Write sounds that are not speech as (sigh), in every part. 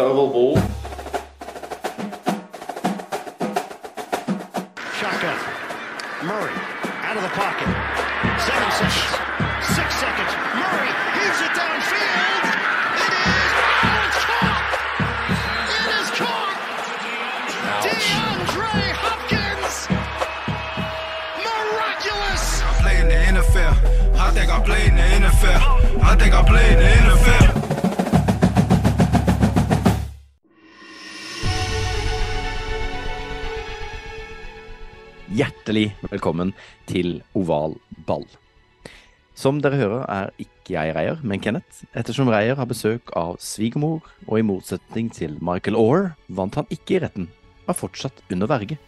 Oval ball. Shotgun. Murray out of the pocket. Seven seconds. Six seconds. Murray heaves it downfield. It is. Oh, it's caught. It is caught. DeAndre Hopkins. Miraculous. I play in the NFL. I think I play in the NFL. I think I play in the NFL. Hjertelig velkommen til Oval ball. Som dere hører er ikke jeg Reier, men Kenneth, ettersom Reier har besøk av svigermor, og i motsetning til Michael Orr vant han ikke i retten, var fortsatt under verge.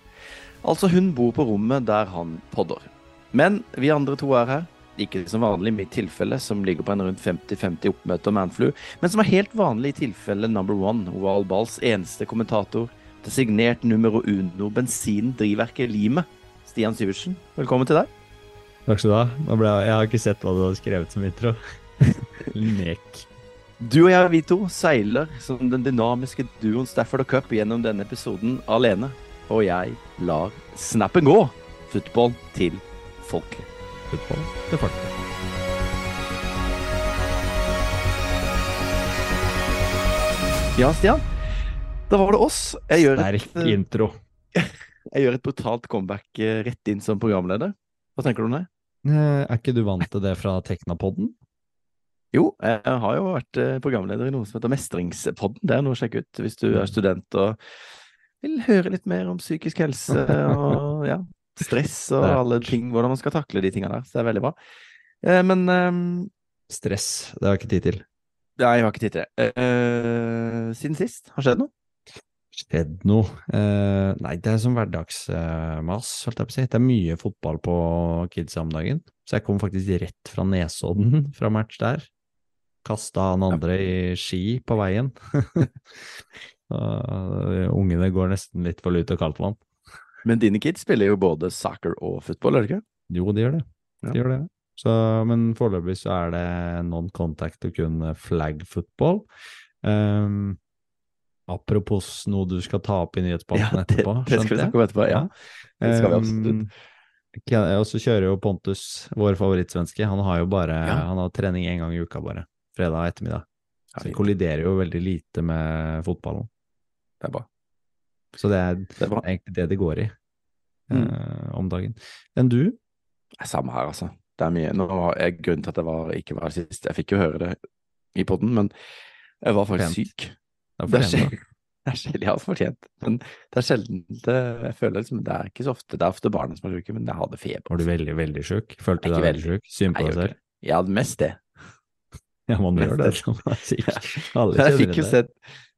Altså hun bor på rommet der han podder. Men vi andre to er her, ikke som vanlig i mitt tilfelle, som ligger på en rundt 50-50 oppmøte og manflu, men som er helt vanlig i tilfelle number one, Oval balls eneste kommentator, designert numero uno, bensindrivverket Limet. Stian Syversen, velkommen til deg. Takk skal du ha. Jeg, har ikke sett hva du har skrevet som intro. (laughs) Nek. Du og jeg, vi to, seiler som den dynamiske duoen Stafford og Cup gjennom denne episoden alene. Og jeg lar snappen gå. Football til folket. Football til folket. Ja, Stian. Da var det oss. Jeg gjør, et, Sterk intro. (laughs) jeg gjør et brutalt comeback eh, rett inn som programleder. Hva tenker du om det? Eh, Er ikke du vant til det fra Teknapodden? Jo, jeg har jo vært eh, programleder i noe som heter Mestringspodden. Det er noe å sjekke ut hvis du er student og vil høre litt mer om psykisk helse og ja, stress og (laughs) alle ting, hvordan man skal takle de tingene der. Så det er veldig bra. Men um, Stress. Det har jeg ikke tid til. Nei, jeg har ikke tid til det. Uh, Siden sist, har skjedd noe? Skjedd noe? Eh, nei, det er som hverdagsmas, holdt jeg på å si. Det er mye fotball på kidsa om dagen. Så jeg kom faktisk rett fra Nesodden (laughs) fra match der. Kasta han andre i ski på veien. (laughs) uh, ungene går nesten litt for lut og kaldt vann. Men dine kids spiller jo både soccer og fotball, er det ikke? Jo, de gjør det. Ja. Gjør det. Så, men foreløpig så er det non-contact og kun flag football. Um, apropos noe du skal ta opp i nyhetsspalten ja, etterpå, det skal vi snakke om etterpå. Ja, det skal vi absolutt. Og så kjører jo Pontus, vår favorittsvenske, han har jo bare Ja. Han har trening én gang i uka, bare. Fredag ettermiddag. Så det kolliderer jo veldig lite med fotballen. Det er bra. Så det er Det er egentlig det det går i Mm. eh, om dagen. Enn du, Samme her, altså. Det er mye. Nå var jeg, grunnen til at jeg var, ikke var sist Jeg fikk jo høre det i poden, men jeg var faktisk Pent. syk. Det er Det sjelden, det er fortjent, men det er sjelden det, Jeg føler liksom Det er ikke så ofte Det er ofte barna som er syke, men jeg hadde feber. Var du veldig, veldig sjuk? Følte du deg veldig sjuk? Syn på deg selv? hadde mest det. (laughs) Ja, man gjør det det. syk. (laughs) Jeg fikk jo det. sett,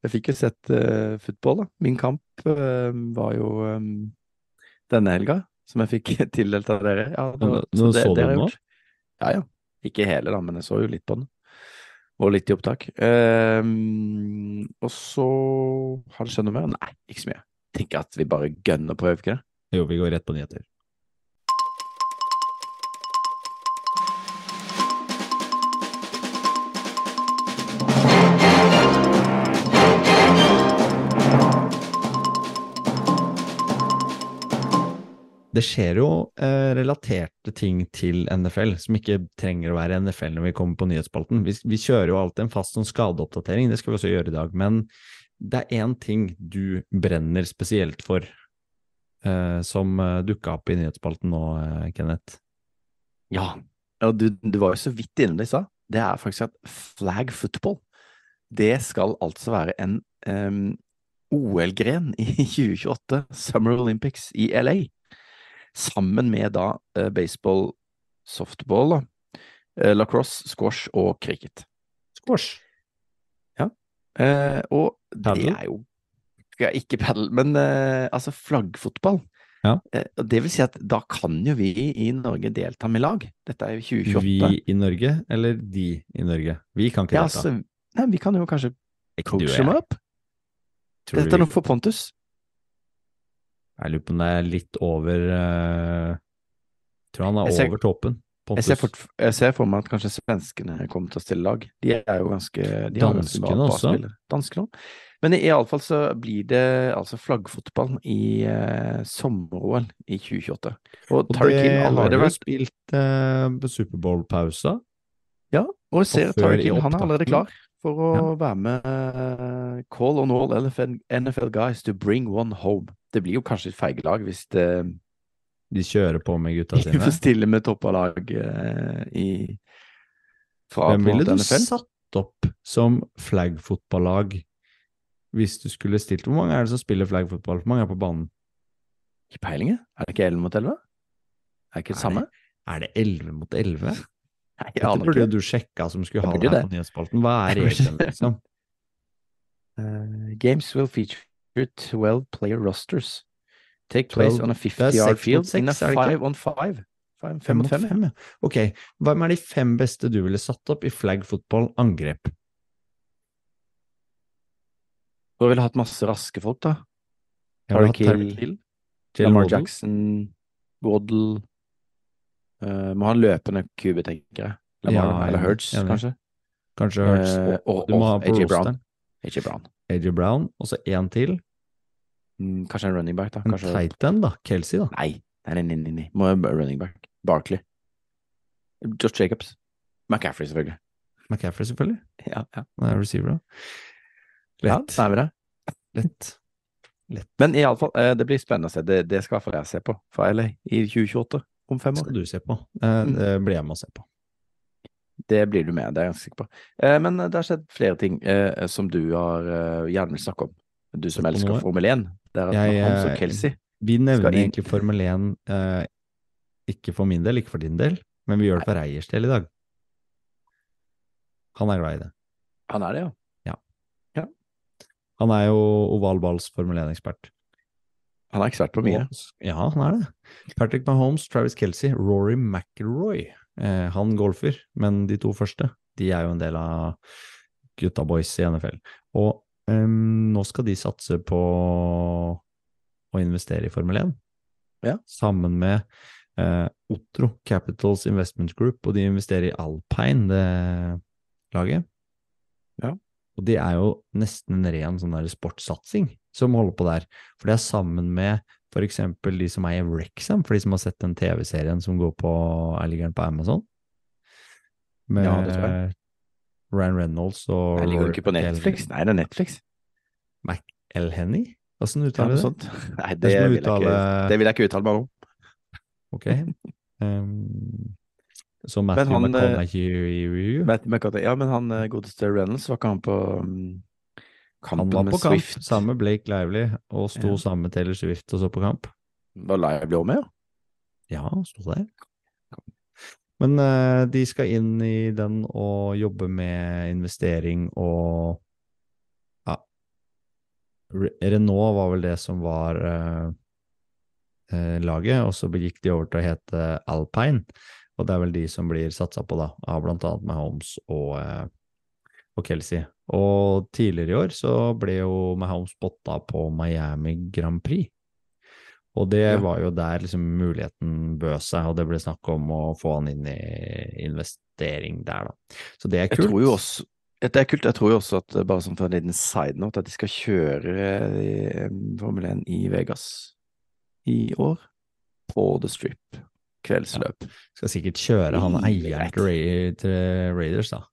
jeg fikk jo sett uh, football, da. Min kamp uh, var jo um, denne helga, som jeg fikk (laughs) tildelt av dere. Ja, det nå så, nå så du den nå? Ja, ja. Ikke hele, da, men jeg så jo litt på den. Og litt i opptak. Ehm, og så har det skjedd noe mer? Nei, ikke så mye. Tenker at vi bare gønner på, gjør vi ikke det? Jo, vi går rett på nyheter. Det skjer jo eh, relaterte ting til NFL som ikke trenger å være NFL når vi kommer på nyhetsspalten. Vi, vi kjører jo alltid en fast sånn skadeoppdatering, det skal vi også gjøre i dag. Men det er én ting du brenner spesielt for, eh, som eh, dukka opp i nyhetsspalten nå, eh, Kenneth. Ja. du, du var jo så vidt inne det i stad. Det er faktisk at flag football, det skal altså være en um, OL-gren i (laughs) 2028, Summer Olympics i LA. Sammen med da eh, baseball, softball, eh, lacrosse, squash og cricket. Squash. Eh, og det er jo ja, Ikke padel, men altså flaggfotball. Ja. Det vil si at da kan jo vi i Norge delta med lag. Dette er jo 2028. Vi i Norge, eller de i Norge? Vi kan ikke Ja, delta. altså, nei, vi kan jo kanskje coache dem opp. Dette er noe for Pontus. Jeg lurer på om det er litt over uh, Tror han er ser- over toppen. Jeg ser, for, jeg ser for meg at kanskje svenskene kommer til å stille lag. De er jo ganske de Danskene ganske også? Danskene også. Men i- iallfall så blir det altså flaggfotball i uh, sommer-OL i 2028. Og Tariq Hill har allerede vært spilt uh, på Superbowl-pausa. Ja, og jeg ser Tariq Hill han er allerede klar for å være med eh, Call on all NFL, NFL guys to bring one home. Det blir jo kanskje et feigelag hvis det De kjører på med gutta (laughs) sine sine. de stiller med toppa lag eh, i fra Hvem ville du NFL. satt opp som flaggfotballag hvis du skulle stilt Hvor mange er det som spiller flaggfotball? Hvor mange er på banen? Ikke peiling. Er det ikke 11 mot 11? Er det ikke det samme? Er det 11 mot 11? Nei, jeg aner burde du sjekka som skulle ha det her på nyhetsspalten. Hva er (laughs) det. liksom? Uh, games will feature 12 player rosters. Take place 12 on a det er 50 yard field 6, in a seks, er det ikke? five on five. Fem, Fem fem mot mot fem. ja. fem, ja. Ok, hvem er de fem beste du ville satt opp i flaggfotball-angrep? Du ville hatt masse raske folk, da? Harry Jalen Lamar Jackson, Waddle eh, Må ha en løpende kube, tenker jeg. Eller, Ja, eller enig. kanskje. Kanskje Hurts Uh, og, Du må og ha på AJ Brown. AJ Brown. AJ Brown, og så én til. Mm, kanskje en running back, da. En Kanskje tight end, da. Kelsey, da. Nei, nei, nei, nei, nei. Må ha running back. Barkley. Josh Jacobs. McCaffrey, selvfølgelig. McCaffrey, selvfølgelig. Ja, ja. Han er receiver, da. ja det er vi Lett. Lett. Men iallfall, eh, det blir spennende å se. Det, det skal fall jeg se på fra LA i 2028, om fem år. skal du se på. Eh, Mm. Det blir jeg med å se på. Det blir du med, det er jeg ganske sikker på. Eh, men det har skjedd flere ting eh, som du har gjerne vil snakke om. Du som elsker noe. Formel 1. Det er at Jeg, Hans og Kelsey Vi nevner inn- egentlig Formel 1 eh, ikke for min del, ikke for din del, men vi gjør det for Reiers del i dag. Han er glad i det. Han er det, ja. Han er jo oval balls Formel 1-ekspert. Han er ekspert på mye. Ja, han er det. Patrick Mahomes, Travis Kelsey, Rory McIlroy. Eh, han golfer, men de to første de er jo en del av gutta boys i NFL. Og eh, nå skal de satse på å investere i Formel 1. Ja. Sammen med eh, Otro Capitals Investment Group, og de investerer i Alpine, det laget. Ja. Og de er jo nesten en ren sånn sportssatsing som holder på der. For det er sammen med eksempel de som eier Wrexham, for de som har sett den TV-serien som går på, er ligger på Amazon? Med Ja, det tror jeg. Ryan Reynolds og Jeg ligger jo ikke på Netflix. Nei, det er Netflix. McElhenny? Åssen uttaler du det? sånt. Nei, Det det, vil uttale... ikke, det vil jeg ikke uttale meg om. Ok. Um, så Matthew McConaughey Matthew McCarthy. Ja, men han eh, godeste Reynolds, var ikke han på um, Han var med på kamp Swift? sammen med Blake Lively og sto Ja. sammen med Taylor Swift og så på kamp. Var Lively òg med, ja? Ja, han sto der. Men uh, de skal inn i den og jobbe med investering og Ja. Re Renault var vel det som var uh, eh, laget, og så gikk de over til å hete Alpine. Og det er vel de som blir satsa på, da, av blant annet Mahomes og, og Kelsey. Og tidligere i år så ble jo Mahomes spotta på Miami Grand Prix. Og det Ja. var jo der liksom muligheten bød seg, og det ble snakk om å få han inn i investering der, da. Så det er kult. Jeg tror jo også det er kult. Jeg tror jo også at eh, bare som for en liten side note, at de skal kjøre eh, Formel 1 i Vegas i år. På The Strip. Kveldsløp. Skal sikkert kjøre han eieren til Raiders, da.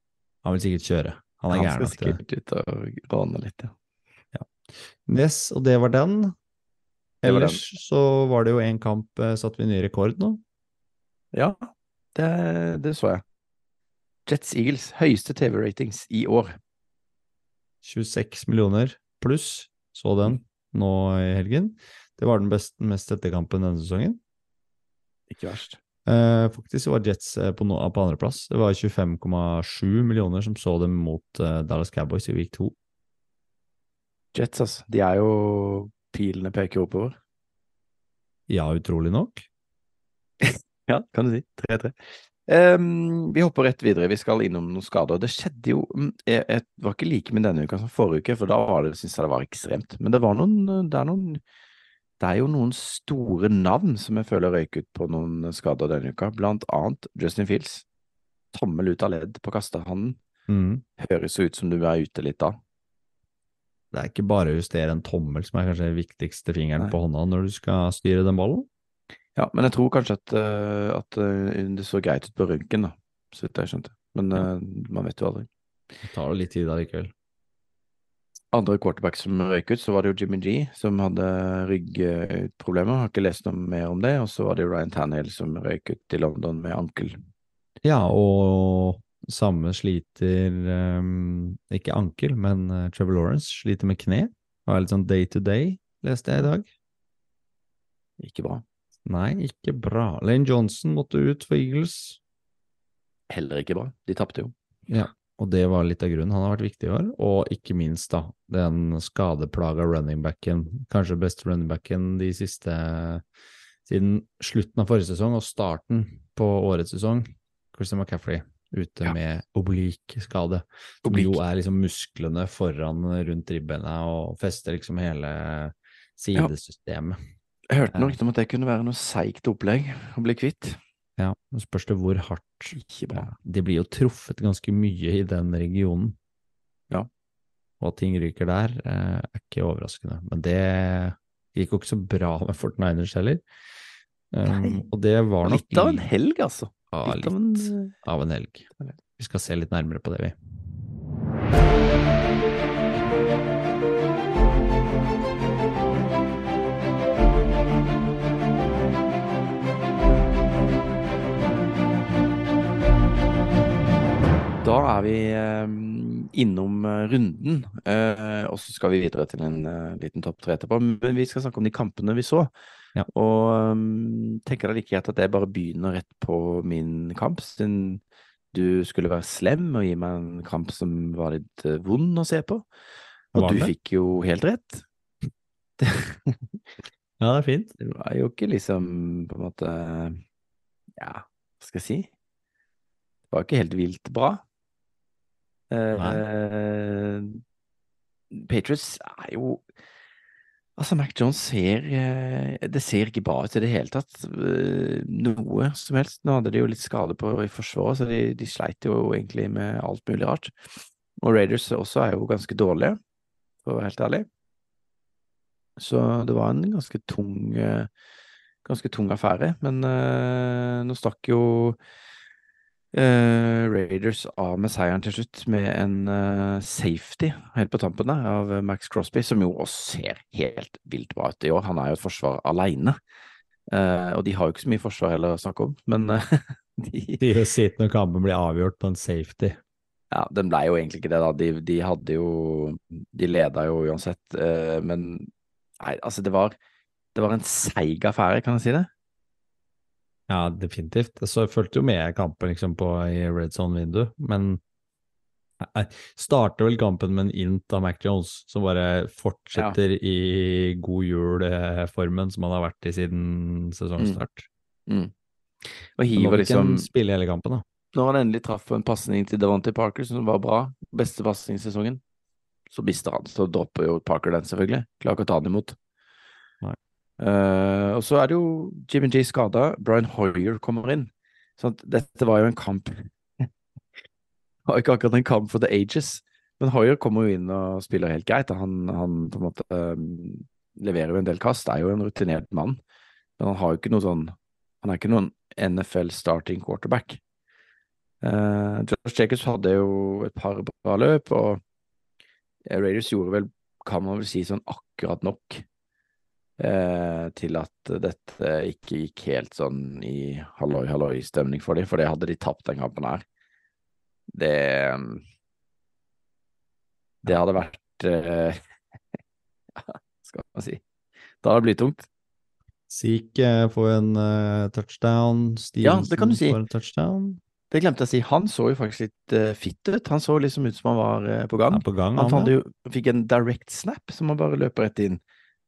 Han vil sikkert kjøre. Han er Han skal sikkert ut og råne litt, ja. Yes, og det var den. Ellers var Ellers så var det jo en kamp, satt vi ny rekord nå. Ja, det, det så jeg. Jets Eagles, høyeste TV-ratings i år. 26 millioner pluss, så den nå i helgen. Det var den beste, mest sette kampen denne sesongen. Ikke verst. Eh, faktisk var Jets eh, på, no på andreplass. Det var 25,7 millioner som så dem mot eh, Dallas Cowboys i week 2. Jets, altså. De er jo Pilene peker oppover. Ja, utrolig nok. (laughs) Ja, kan du si. 3-3. Um, vi hopper rett videre. Vi skal innom noen skader. Det skjedde jo mm, jeg, jeg var ikke like med denne uka som forrige uke, for da var det, synes jeg det var ekstremt. Men det var noen det er, noen det er jo noen store navn som jeg føler røyk ut på noen skader denne uka. Blant annet Justin Fields. Tommel ut av ledd på kastehånden. Mm. Høres ut som du er ute litt da. det er ikke bare å justere en tommel som er kanskje den viktigste fingeren Nei. på hånda når du skal styre den ballen. Ja, men jeg tror kanskje at, eh, at eh, det så greit ut på røntgen, da, så vidt jeg skjønte. Men Ja. eh, man vet jo aldri. Det tar jo litt tid allikevel. Andre quarterback som røyk ut, så var det jo Jimmy G som hadde ryggproblemer. Har ikke lest noe mer om det. Og så var det jo Ryan Tannehill som røyk ut i London med ankel. Ja, og samme sliter um, Ikke ankel, men uh, Trevor Lawrence sliter med kne. Har litt sånn day to day, leste jeg i dag. Ikke bra. Nei, ikke bra. Lane Johnson måtte ut for Eagles. Heller ikke bra. De tapte jo. Ja, og det var litt av grunnen. Han har vært viktig i år. Og ikke minst, da, den skadeplaga running backen, kanskje beste running backen de siste Siden slutten av forrige sesong og starten på årets sesong. Christian McCaffrey ute Ja. med oblik skade. Som Oblik. jo er liksom musklene foran rundt ribbeina og fester liksom hele sidesystemet. Jeg hørte noe om at det kunne være noe seigt opplegg å bli kvitt. Ja, nå spørs det hvor hardt. Ja, de blir jo truffet ganske mye i den regionen. Ja. Og at ting ryker der, eh, er ikke overraskende. Men det gikk jo ikke så bra (laughs) med Fortniners heller. Um, og det var nok Litt av en helg, altså. Ja, Litt litt av en helg. Vi skal se litt nærmere på det, vi. Da er vi eh, innom eh, runden, eh, og så skal vi videre til en liten topp tre etterpå. Men vi skal snakke om de kampene vi så. Ja. Og um, tenker det like greit at jeg bare begynner rett på min kamp, siden du skulle være slem og gi meg en kamp som var litt vond å se på. Og du fikk jo helt rett. (laughs) Ja, det er fint. Det var jo ikke liksom på en måte Ja, hva skal jeg si? Det var ikke helt vilt bra. Eh, Patriots er jo Altså, Mac Jones ser eh, Det ser ikke bra ut i det hele tatt. eh, Noe som helst. Nå hadde de jo litt skade på i forsvaret, så de, de sleit jo egentlig med alt mulig rart. Og Raiders også er jo ganske dårlige, for å være helt ærlig. Så det var en ganske tung ganske tung affære. Men uh, nå stakk jo eh, Raiders av med seieren til slutt med en uh, safety helt på tampen der av eh, Max Crosby, som jo også ser helt vilt bra ut i år. Han er jo et forsvar aleine. og de har jo ikke så mye forsvar heller å snakke om, men eh, (laughs) de, gjør sitt når kampen blir avgjort på en safety. ja, den ble jo egentlig ikke det, da. De, de hadde jo De leda jo uansett, men Nei, altså, det var Det var en seig affære, kan jeg si det? Ja, definitivt. Så jeg fulgte jo med kampen liksom på i red zone-vindu, men jeg starter vel kampen med en int av Mac Jones, som bare fortsetter i god jul-formen som han har vært i siden sesongstart. Mm. Og Men Nå hiver liksom spille hele kampen, da. Når han endelig traff en pasning til Davante Parker, som var bra, beste pasning i sesongen, så mister han. Så dropper jo Parker den, selvfølgelig. Klarer ikke å ta den imot. Eh, og så er det jo Jimmy G skada, Brian Hoyer kommer inn. Så at dette var jo en kamp Det (laughs) var ikke akkurat en kamp for the ages, men Hoyer kommer jo inn og spiller helt greit. Han, han på en måte um, leverer jo en del kast, er jo en rutinert mann, men han har jo ikke noe sånn Han er ikke noen NFL starting quarterback. Uh, Josh Jacobs hadde jo et par bra løp, og Raiders gjorde vel, kan man vel si, sånn akkurat nok eh, til at dette ikke gikk helt sånn i halloi-halloi-stemning for dem, for det hadde de tapt den kampen her. Det Det hadde vært eh, (laughs) Skal man si Det hadde blitt tungt. Zeke eh, får en uh, touchdown, Ja, det kan du Stevenson si. får en touchdown. Det glemte jeg å si. Han så jo faktisk litt uh, fitt ut. Han så liksom ut som han var uh, på gang. Er på gang, Han han, jo, fikk en direct snap som han bare løper rett inn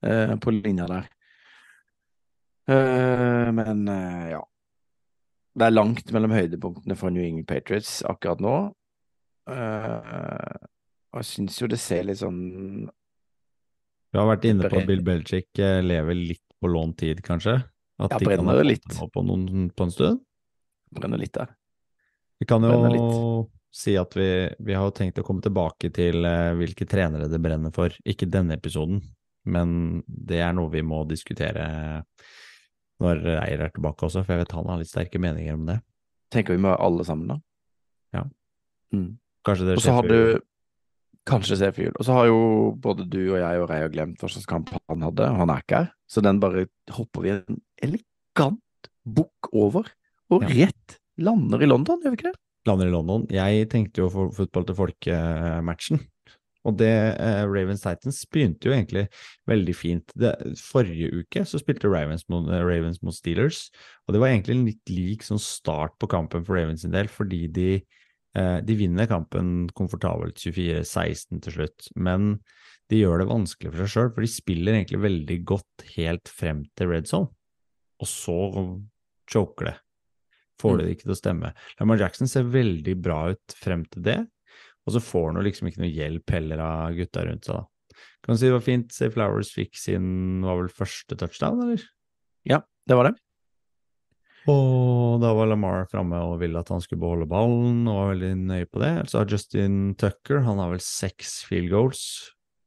eh, på linja der. Eh, men eh, ja. Det er langt mellom høydepunktene for New England Patriots akkurat nå. Eh, og jeg syns jo det ser litt sånn Vi har vært inne på at Bill Belichick eh, lever litt på lånt tid, kanskje. At Ja, de brenner fått litt. på, noen, på en stund. brenner litt der. Vi kan jo si at vi, vi har tenkt å komme tilbake til eh, hvilke trenere det brenner for. Ikke denne episoden, men det er noe vi må diskutere når Eier er tilbake også, for jeg vet han har litt sterke meninger om det. Tenker vi med alle sammen, da. Ja. Mm. Kanskje det Og så har Sheffield- du Kanskje jul. Og så har jo både du og jeg og Reier glemt hva slags kamp han hadde, og han er ikke her. Så den bare hopper vi en elegant bukk over, og Ja. rett lander i London, gjør vi ikke det? lander i London. Jeg tenkte jo for fotball til folket-matchen. Og det eh, Ravens Titans begynte jo egentlig veldig fint. Det, forrige uke så spilte Ravens mot, eh, Ravens mot Steelers, og det var egentlig en litt lik sånn start på kampen for Ravens sin del, fordi de, eh, de vinner kampen komfortabelt 24-16 til slutt. Men de gjør det vanskelig for seg sjøl, for de spiller egentlig veldig godt helt frem til red zone, og så choker det. Får Mm. det ikke til å stemme. Lamar Jackson ser veldig bra ut frem til det, og så får han jo liksom ikke noe hjelp heller av gutta rundt seg. da. Kan du si det var fint Say Flowers fikk sin var vel første touchdown, eller? Ja, det var det. Og da var Lamar framme og ville at han skulle beholde ballen, og var veldig nøye på det. Så har Justin Tucker, han har vel seks field goals.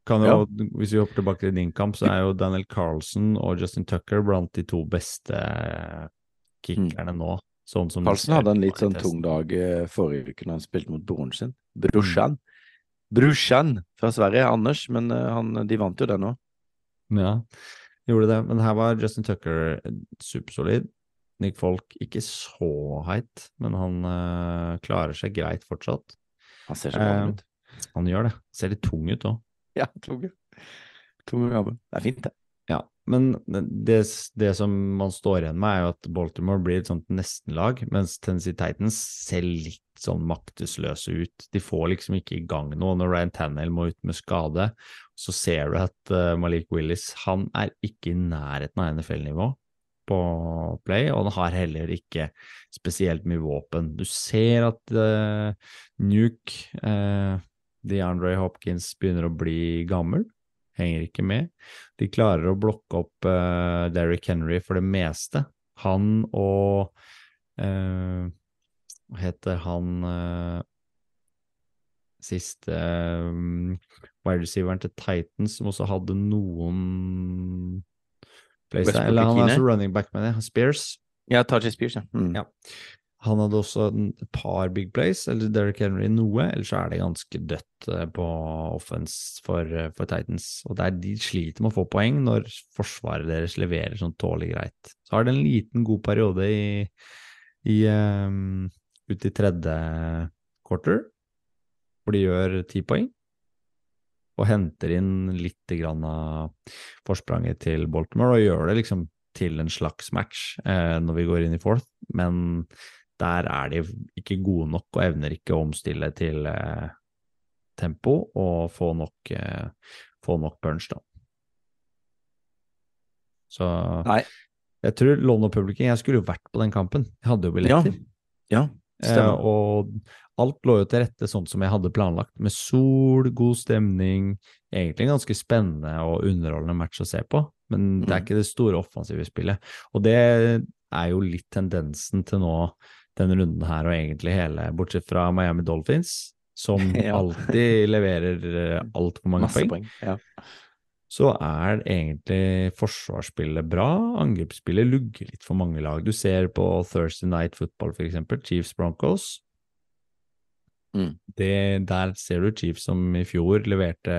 Kan jo, Hvis vi hopper tilbake til din kamp, så er jo Daniel Carlsen og Justin Tucker blant de to beste kickerne nå. Sånn som Carlsen hadde en litt sånn tung dag eh, forrige uke når han spilte mot broren sin. Brorsan. Brusjan fra Sverige, Anders, men eh, han, de vant jo den òg. Ja, gjorde det. Men her var Justin Tucker supersolid. Nick Folk ikke så heit, men han uh, klarer seg greit fortsatt. Han ser så gammel ut. ut. Han gjør det. Ser litt tung ut òg. Ja, tung. Tung og gammel. Det er fint, det. Men det, det som man står igjen med, er jo at Baltimore blir et sånt nestenlag, mens Tennessee Titans ser litt sånn maktesløse ut. De får liksom ikke i gang noe når Ryan Tannehill må ut med skade. Så ser du at eh, Malik Willis han er ikke i nærheten av NFL-nivå på play, og han har heller ikke spesielt mye våpen. Du ser at uh, Nuke, uh, DeAndre Hopkins, begynner å bli gammel henger ikke med. De klarer å blokke opp uh, Derrick Henry for det meste. Han og uh, Hva heter han uh, siste uh, wide receiveren til Titans, som også hadde noen plays Eller han er så altså running back, mener jeg. Spears. Ja, Taji Spears, ja. Mm. Ja. Han hadde også et par big plays, eller Derrick Henry noe, eller så er det ganske dødt eh, på offense for, eh, for Titans. Og der de sliter med å få poeng når forsvaret deres leverer sånn tålelig greit. Så har det en liten god periode i, i um, ut i tredje quarter, hvor de gjør ti poeng. Og henter inn litt grann av forspranget til Baltimore, og gjør det liksom til en slags match eh, når vi går inn i fourth, men der er de ikke gode nok og evner ikke å omstille til eh, tempo og få nok, eh, få nok punch, da. Så Nei. jeg tror London-publikum Jeg skulle jo vært på den kampen. Jeg hadde jo billetter. Ja, Eh, og alt lå jo til rette sånn som jeg hadde planlagt, med sol, god stemning. Egentlig en ganske spennende og underholdende match å se på, men det er Mm. ikke det store offensive spillet. Og det er jo litt tendensen til nå denne runden her, og egentlig hele, bortsett fra Miami Dolphins, som (laughs) Ja. alltid leverer altfor mange Masse poeng. Ja. så er egentlig forsvarsspillet bra, angrepsspillet lugger litt for mange lag. Du ser på Thursday Night Football for eksempel, Chiefs Broncos. Mm. Det, der ser du Chiefs som i fjor leverte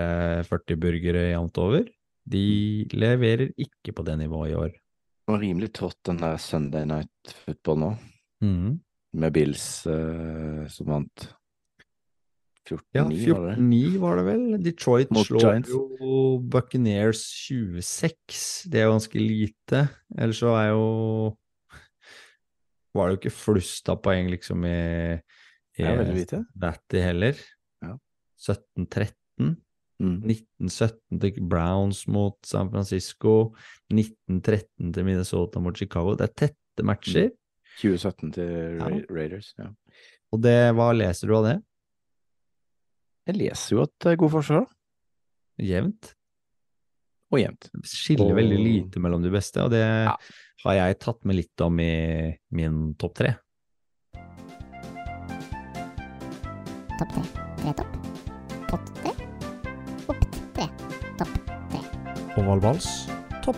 40 burgere jevnt over. De leverer ikke på det nivået i år. Det var rimelig trått den der Sunday Night Football nå, Mhm. med Bills uh, som vant 14-9, Ja, var det det? 14-9 var det vel. Detroit Mot slår Giants. jo Buccaneers 26. Det er jo ganske lite. Ellers så er jo Var det jo ikke flust av poeng, liksom, i, i. Natty heller. Ja. 17-13. Mm. 1917 til Browns mot San Francisco. 1913 til Minnesota mot Chicago. Det er tette matcher. 2017 til Ra Ja. Raiders. Ja. Og det, hva leser du av det? Jeg leser jo at det er god forsvar. Jevnt. og jevnt. skiller Og- veldig lite mellom de beste, og det Ja. har jeg tatt med litt om i min topp tre. topp tre. Tre topp. Pott tre. Opp tre. Topp tre. Ovalbals topp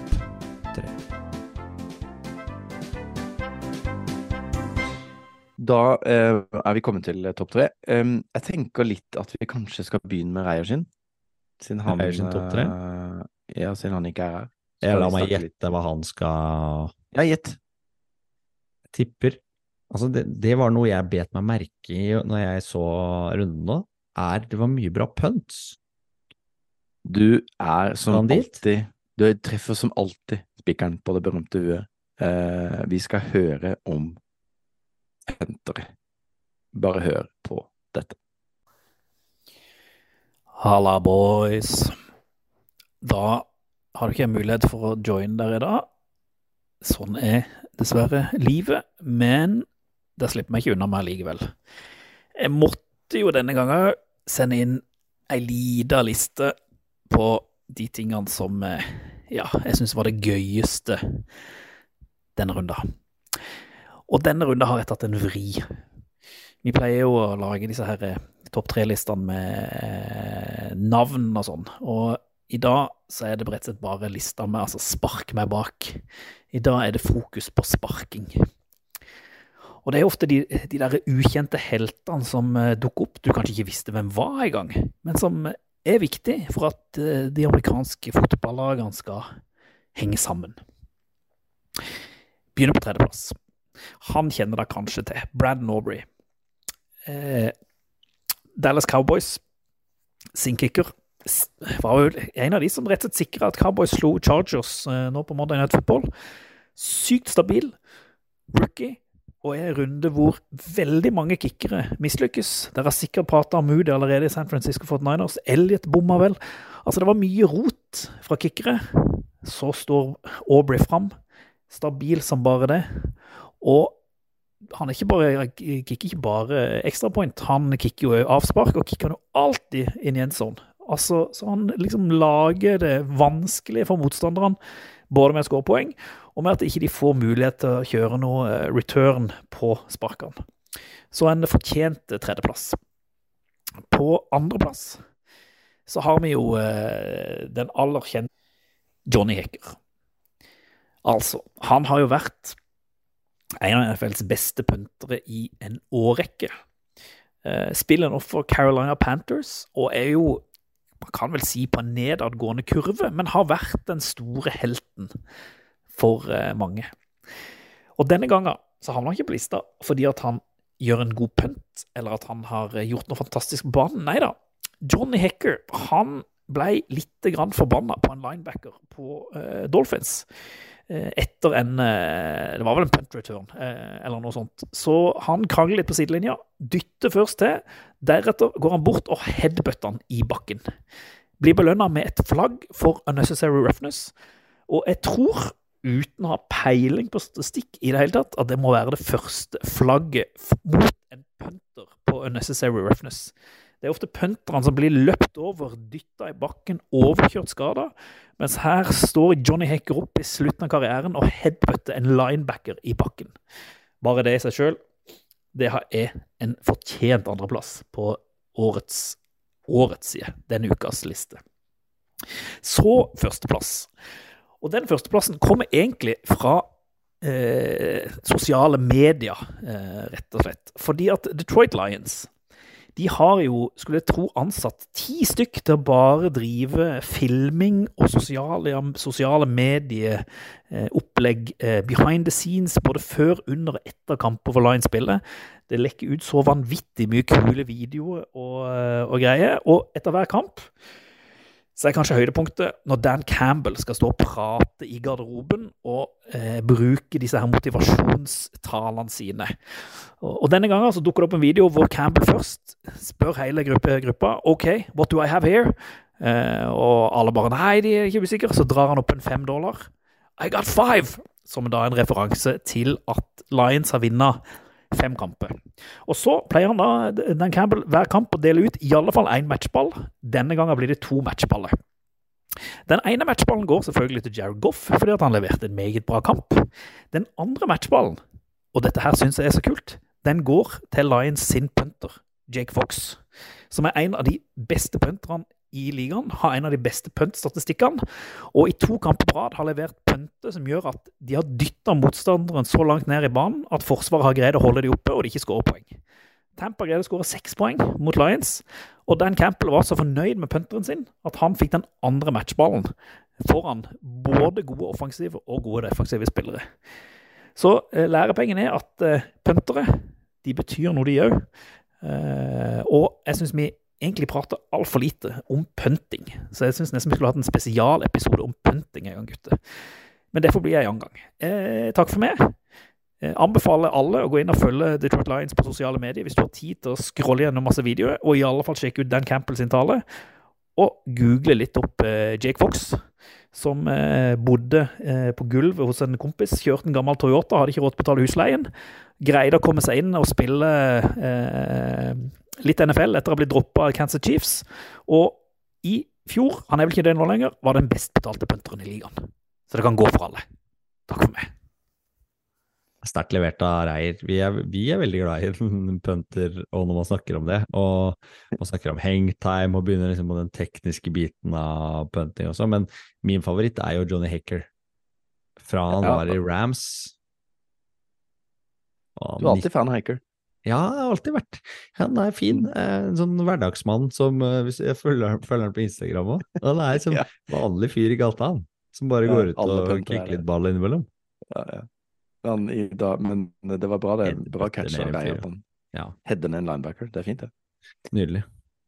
Da eh, er vi kommet til eh, topp tre. Um, jeg tenker litt at vi kanskje skal begynne med Reierskinn. Siden han eh, ja, siden han ikke er her. Jeg la meg gjette litt- hva han skal Ja, gjett. tipper. Altså, det, det var noe jeg bet meg merke i når jeg så runden nå. Er det var mye bra punts. Du er som Skal alltid Du treffer som alltid spikeren på det berømte huet. Uh, vi skal høre om puntere. Bare hør på dette. Halla, boys. Da har du ikke mulighet for å joine der i dag. Sånn er dessverre livet, men det slipper meg ikke unna meg likevel. Jeg måtte jo denne gangen sende inn ei lita liste på de tingene som eh, ja, jeg syns var det gøyeste denne runda. Og denne runden har jeg tatt en vri. Vi pleier jo å lage disse her eh, topp tre-listene med eh, navn og sånn. Og i dag så er det rett og slett bare lista med altså spark meg bak. I dag er det fokus på sparking. Og det er ofte de, de der ukjente heltene som eh, dukker opp, du kanskje ikke visste hvem var engang, men som er viktig for at de amerikanske fotballagene skal henge sammen. Begynner på tredjeplass. Han kjenner dere kanskje til. Brandon Aubrey. Eh, Dallas Cowboys sin kicker var jo en av de som rett og slett sikra at Cowboys slo Chargers eh, nå på Monday Night Football. Sykt stabil rookie, og er en runde hvor veldig mange kickere mislykkes. Dere har sikkert prata om Moody allerede i San Francisco 49ers. Elliot bomma vel. Altså, det var mye rot fra kickere. Så står Aubrey fram, stabil som bare det. Og han ikke bare, kicker ikke bare ekstrapoint, han kicker jo avspark, og kicker jo alltid inn i en sånn. Altså, så han liksom lager det vanskelig for motstanderne, både med å skåre poeng, og med at ikke de får mulighet til å kjøre noe eh, return på sparkene. Så en fortjent tredjeplass. På andreplass så har vi jo eh, den aller kjente Johnny Hecker. Altså, han har jo vært en av NFLs beste puntere i en årrekke. Eh, spiller nå for Carolina Panthers, og er jo, man kan vel si, på en nedadgående kurve, men har vært den store helten for eh, mange. Og denne gangen så havner han ikke på lista fordi at han gjør en god punt, eller at han har eh, gjort noe fantastisk på banen. Nei da. Johnny Hecker han ble litt forbanna på en linebacker på Dolphins etter en eh, Det var vel en punt return, eh, eller noe sånt. Så han krangler litt på sidelinja, dytter først til. Deretter går han bort og headbutter han i bakken. Blir belønna med et flagg for unnecessary roughness. Og jeg tror, uten å ha peiling på statistikk i det hele tatt, at det må være det første flagget mot en punter på unnecessary roughness. Det er ofte punterne som blir løpt over, dytta i bakken, overkjørt skada. Mens her står Johnny Hecker opp i slutten av karrieren og headbutter en linebacker i bakken. Bare det i seg sjøl, det er en fortjent andreplass på årets, årets side, denne ukas liste. Så førsteplass. Og den førsteplassen kommer egentlig fra eh, sosiale medier, eh, rett og slett. Fordi at Detroit Lions de har jo, skulle jeg tro, ansatt ti stykk til å bare drive filming og sosiale, sosiale medieopplegg eh, behind the scenes, både før, under og etter kamper for Lions-spillet. Det lekker ut så vanvittig mye kule videoer og, eh, og greier. Og etter hver kamp så er kanskje høydepunktet når Dan Campbell skal stå og prate i garderoben og eh, bruke disse her motivasjonstalene sine. Og, og denne gangen så dukker det opp en video hvor Campbell først spør hele gruppe, gruppa OK, what do I have here? Eh, og alle bare nei, de er ikke usikre. Så drar han opp en fem dollar. I got five! Som da er en referanse til at Lions har vunnet fem kamper. Og så pleier han da, Dan Campbell, hver kamp å dele ut i alle fall én matchball. Denne gangen blir det to matchballer. Den ene matchballen går selvfølgelig til Jared Goff, fordi han leverte en meget bra kamp. Den andre matchballen, og dette her syns jeg er så kult, den går til Lions sin punter, Jake Fox, som er en av de beste punterne i ligaen. Har en av de beste puntstatistikkene. Og i to kamper på rad har levert punter som gjør at de har dytta motstanderen så langt ned i banen at Forsvaret har greid å holde de oppe, og de ikke skårer poeng. Tampa greide å skåre seks poeng mot Lions, og Dan Campbell var så fornøyd med punteren sin at han fikk den andre matchballen foran både gode offensive og gode defensive spillere. Så eh, lærepengen er at eh, puntere de betyr noe, de òg. Eh, og jeg syns vi egentlig prater altfor lite om punting. Så jeg syns nesten vi skulle hatt en spesialepisode om punting en gang, gutter. Men det får bli en annen gang. Eh, takk for meg. Eh, anbefaler alle å gå inn og følge Detroit Lions på sosiale medier hvis du har tid til å scrolle gjennom masse videoer, og i alle fall sjekke ut Dan Campbell sin tale. Og google litt opp eh, Jake Fox, som eh, bodde eh, på gulvet hos en kompis. Kjørte en gammel Toyota, hadde ikke råd til å betale husleien. Greide å komme seg inn og spille eh, litt NFL etter å ha blitt droppa av Kansas Chiefs. Og i fjor, han er vel ikke det nå lenger, var den best betalte punteren i ligaen. Så det kan gå for alle. Takk for meg. Sterkt levert av Reier. Vi er, vi er veldig glad i punter og når man snakker om det. Og man snakker om hangtime og begynner liksom på den tekniske biten av punting også. Men min favoritt er jo Johnny Hacker. Fra han Ja. var i Rams. Og Du er alltid fan av Haker. Ja, jeg har alltid vært. Han er fin. eh, En sånn hverdagsmann som eh, Jeg følger, følger han på Instagram òg. Han er (laughs) som Ja. vanlig fyr i gata, han. Som bare Ja, går ut alle og er kicker litt ball innimellom. Ja, ja. Dag, men det var bra, det. Bra header catch av en Reier. fyr. Ja, Header en linebacker. Det er fint, det. nydelig.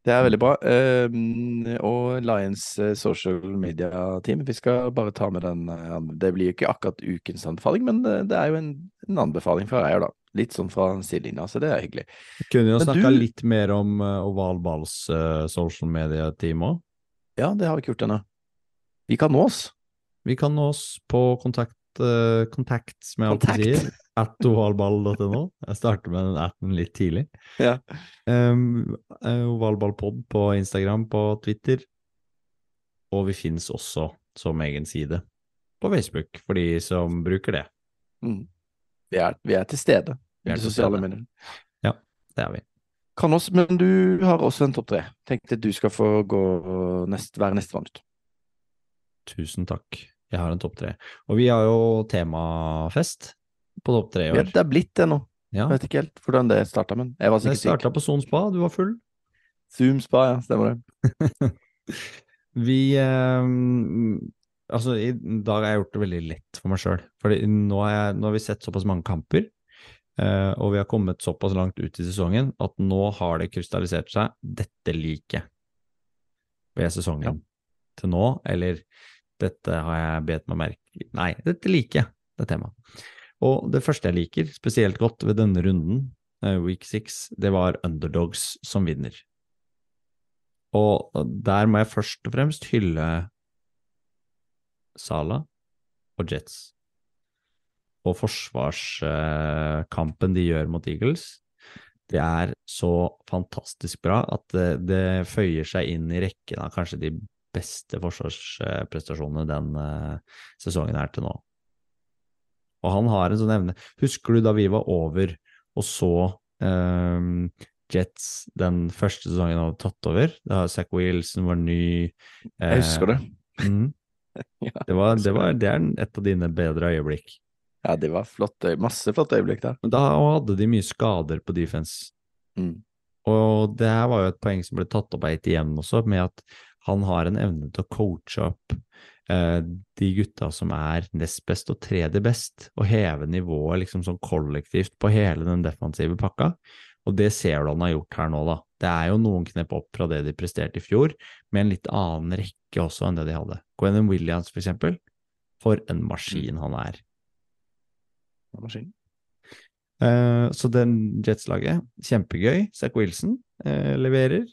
Det er veldig bra. Ehm, og Lions eh, social media-team, vi skal bare ta med den eh, Det blir jo ikke akkurat ukens anbefaling, men eh, det er jo en, en anbefaling fra Reier, da. Litt sånn fra sidelinja, så det er hyggelig. Vi kunne jo snakka du- litt mer om uh, Oval Balls eh, social media-team òg. Ja, det har vi ikke gjort ennå. Vi kan nå oss. Vi kan nå oss på kontakt, uh, kontakt alltid Kontakt. sier, (laughs) at ovalball.no. Jeg starter med den appen litt tidlig. Ja. Um, ovalballpod på Instagram, på Twitter. Og vi finnes også som egen side på Facebook, for de som bruker det. Mm. Vi, er, vi er til stede i de sosiale mediene. Det er vi. Kan også, men du har også en topp tre. Tenkte du skal få gå nest, være nestemann ut. Tusen takk. Jeg har en topp tre. Og vi har jo temafest på topp tre i Ja, år. det er blitt det nå. Ja, Jeg vet ikke helt hvordan det starta, men jeg var sikkert syk. starta på Son Spa, du var full. Zoom spa, ja. Stemmer det. (laughs) Vi eh, Altså, i dag har jeg gjort det veldig lett for meg sjøl. For nå, nå har vi sett såpass mange kamper, eh, og vi har kommet såpass langt ut i sesongen at nå har det krystallisert seg dette liket ved sesongen til nå, eller dette har jeg bet meg merke Nei, dette liker jeg, det temaet. Og det første jeg liker spesielt godt ved denne runden, eh, week six, det var underdogs som vinner. Og der må jeg først og fremst hylle Sala og Jets. Og forsvarskampen de gjør mot Eagles, det er så fantastisk bra at det, det føyer seg inn i rekken av kanskje de beste forsvarsprestasjonene den eh, sesongen her til nå. Og han har en sånn evne Husker du da vi var over og så um, Jets den første sesongen hadde tatt over? Da Zack Wilson var ny. Jeg husker det. Mhm. (laughs) Ja, Det, var, det, var, det er et av dine bedre øyeblikk. Ja, det var flott. Masse flotte øyeblikk der. Men Da hadde de mye skader på defense. Mm. Og det her var jo et poeng som ble tatt opp av igjen også, med at han har en evne til å coache opp eh, de gutta som er nest best og tredje best, og heve nivået liksom sånn kollektivt på hele den defensive pakka. Og det ser du han har gjort her nå, da. Det er jo noen knep opp fra det de presterte i fjor, med en litt annen rekke også enn det de hadde. Gwennon Williams, for eksempel. For en maskin han er. Maskin. Uh, så den Jets-laget, kjempegøy. Zack Wilson uh, leverer.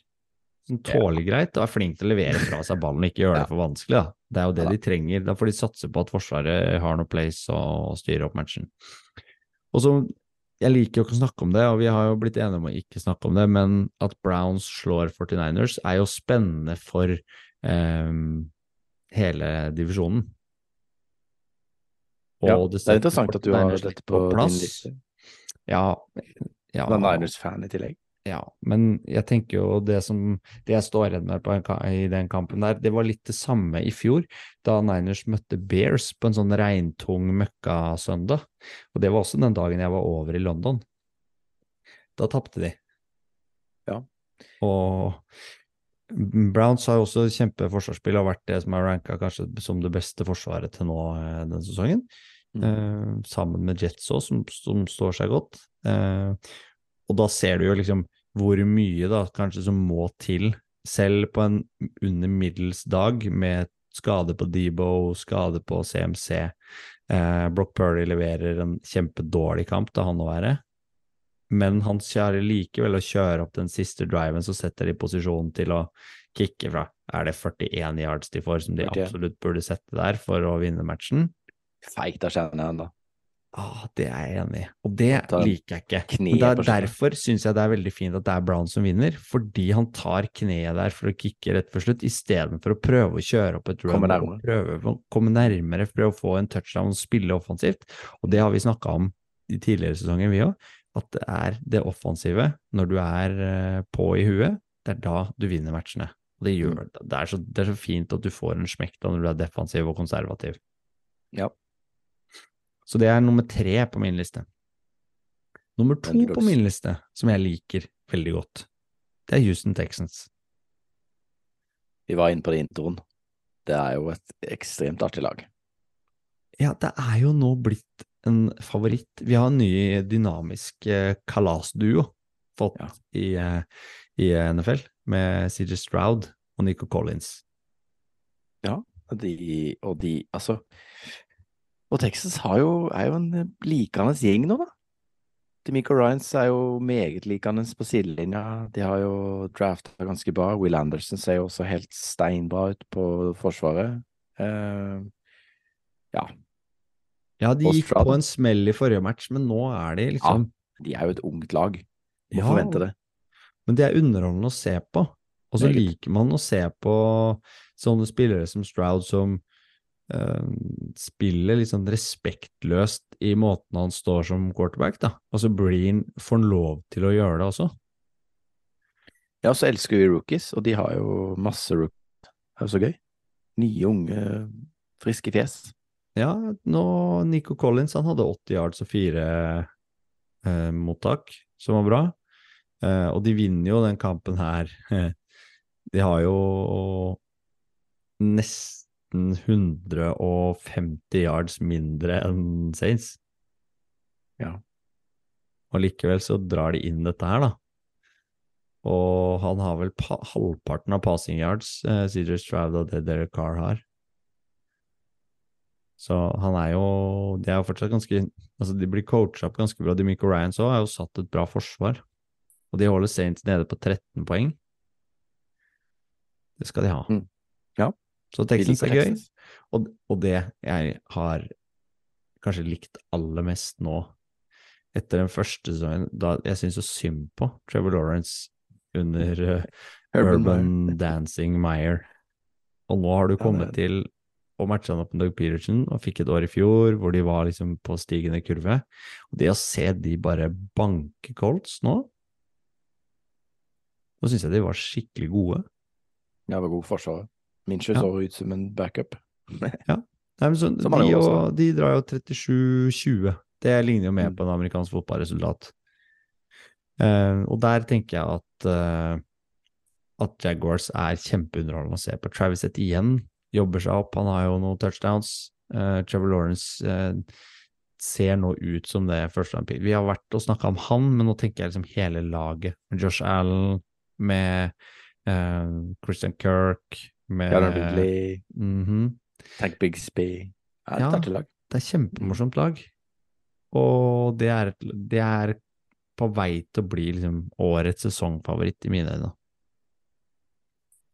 Sånn tåler greit, og er flink til å levere fra seg ballen, ikke gjøre det for vanskelig. Da. Det er jo det de trenger. Da får de satse på at Forsvaret har noe place og styre opp matchen. Og så, Jeg liker jo ikke å snakke om det, og vi har jo blitt enige om å ikke snakke om det, men at Browns slår 49ers er jo spennende for eh, hele divisjonen. Ja, det er interessant at du har dette på, på din plass. liste. Ja, ja Du er Niners-fan i tillegg. Ja, men jeg tenker jo det som Det jeg står igjen med på en, i den kampen der, det var litt det samme i fjor, da Niners møtte Bears på en sånn regntung møkkasøndag. Og det var også den dagen jeg var over i London. Da tapte de. Ja. Og Browns har jo også kjempeforsvarsspill og vært det som er ranka kanskje som det beste forsvaret til nå eh, denne sesongen. Mm. Eh, sammen med Jets òg, som, som står seg godt. Eh, og da ser du jo liksom hvor mye da kanskje som må til, selv på en under middels dag med skade på Debo, skade på CMC. Eh, Brock Purdy leverer en kjempedårlig kamp, det han å være. Men han klarer likevel å kjøre opp den siste driven, så setter de posisjonen til å kicke fra Er det 41 yards de får, som de absolutt burde sette der for å vinne matchen? Feigt av Shanahan, da. Ah, det er jeg enig i, og det liker jeg ikke. er slutten. derfor syns jeg det er veldig fint at det er Brown som vinner, fordi han tar kneet der for å kicke rett før slutt, istedenfor å prøve å kjøre opp et run Komme og nærmere. prøve å komme nærmere, prøve å få en touchdown og spille offensivt. Og det har vi snakka om i tidligere sesonger, vi òg, at det er det offensive, når du er eh, på i huet, det er da du vinner matchene. Og det gjør det. Det er så, det er så fint at du får en smekk da når du er defensiv og konservativ. Ja. Så det er nummer tre på min liste. Nummer to på min liste, som jeg liker veldig godt, det er Houston Texans. Vi var inne på det i introen. Det er jo et ekstremt artig lag. Ja, det er jo nå blitt en favoritt. Vi har en ny dynamisk eh, kalasduo fått Ja. i, eh, i NFL, med CJ Stroud og Nico Collins. Ja, de, og de altså Og Texas har jo, er jo en likende gjeng nå, da. Demico Ryans er jo meget likende på sidelinja. De har jo drafta ganske bra. Will Anderson ser jo også helt steinbra ut på Forsvaret. Uh, ja, Ja, de gikk på en smell i forrige match, men nå er de liksom Ja, de er jo et ungt lag. Må Ja, forvente det. Men det er underholdende å se på. Og så liker man å se på sånne spillere som Stroud som spiller litt sånn respektløst i måten han står som quarterback, da. Og så Breen får han lov til å gjøre det også. Ja, så elsker vi rookies, og de har jo masse rookies. Det er jo så gøy. Nye, unge, friske fjes. Ja, nå Nico Collins han hadde 80 yards og fire eh, mottak, som var bra. Eh, og de vinner jo den kampen her. (laughs) De har jo nesten 150 yards mindre enn Saints. Ja. Og likevel så drar de inn dette her, da. Og han har vel pa halvparten av passing yards, eh, CJ Stroud og det Derek Carr har. Så han er jo De er jo fortsatt ganske Altså, de blir coacha opp ganske bra. Demico Ryans òg har jo satt et bra forsvar. Og de holder Saints nede på 13 poeng. Det skal de ha. Mm. Ja. Så Texans er gøy. Og, og det jeg har kanskje likt aller mest nå, etter den første sesongen, da jeg syns så synd på Trevor Lawrence under uh, (laughs) Urban Urban, Dancing Meyer. Og nå har du kommet ja, til å matche han opp med Doug Peterson, og fikk et år i fjor hvor de var liksom på stigende kurve. Og det å se de bare banke Colts nå Nå syns jeg de var skikkelig gode. Ja, det var god forsvar. Minshew Ja. så ut som en backup. (laughs) Nei, men så, de, gjorde og, de drar jo 37-20. Det ligner jo mer Mm. på en amerikansk fotballresultat. Uh, og der tenker jeg at, uh, at Jaguars er kjempeunderholdende å se på. Travis Etienne jobber seg opp, han har jo noen touchdowns. Uh, Trevor Lawrence ser nå ut som det første han Vi har vært og snakka om han, men nå tenker jeg liksom hele laget. Josh Allen, med Christian Kirk, med Jaron Ridley, Mhm. Tank Bigsby. Ja, Ja. et. Det er kjempemorsomt lag. Og det er, det er på vei til å bli liksom årets sesongfavoritt i mine øyne.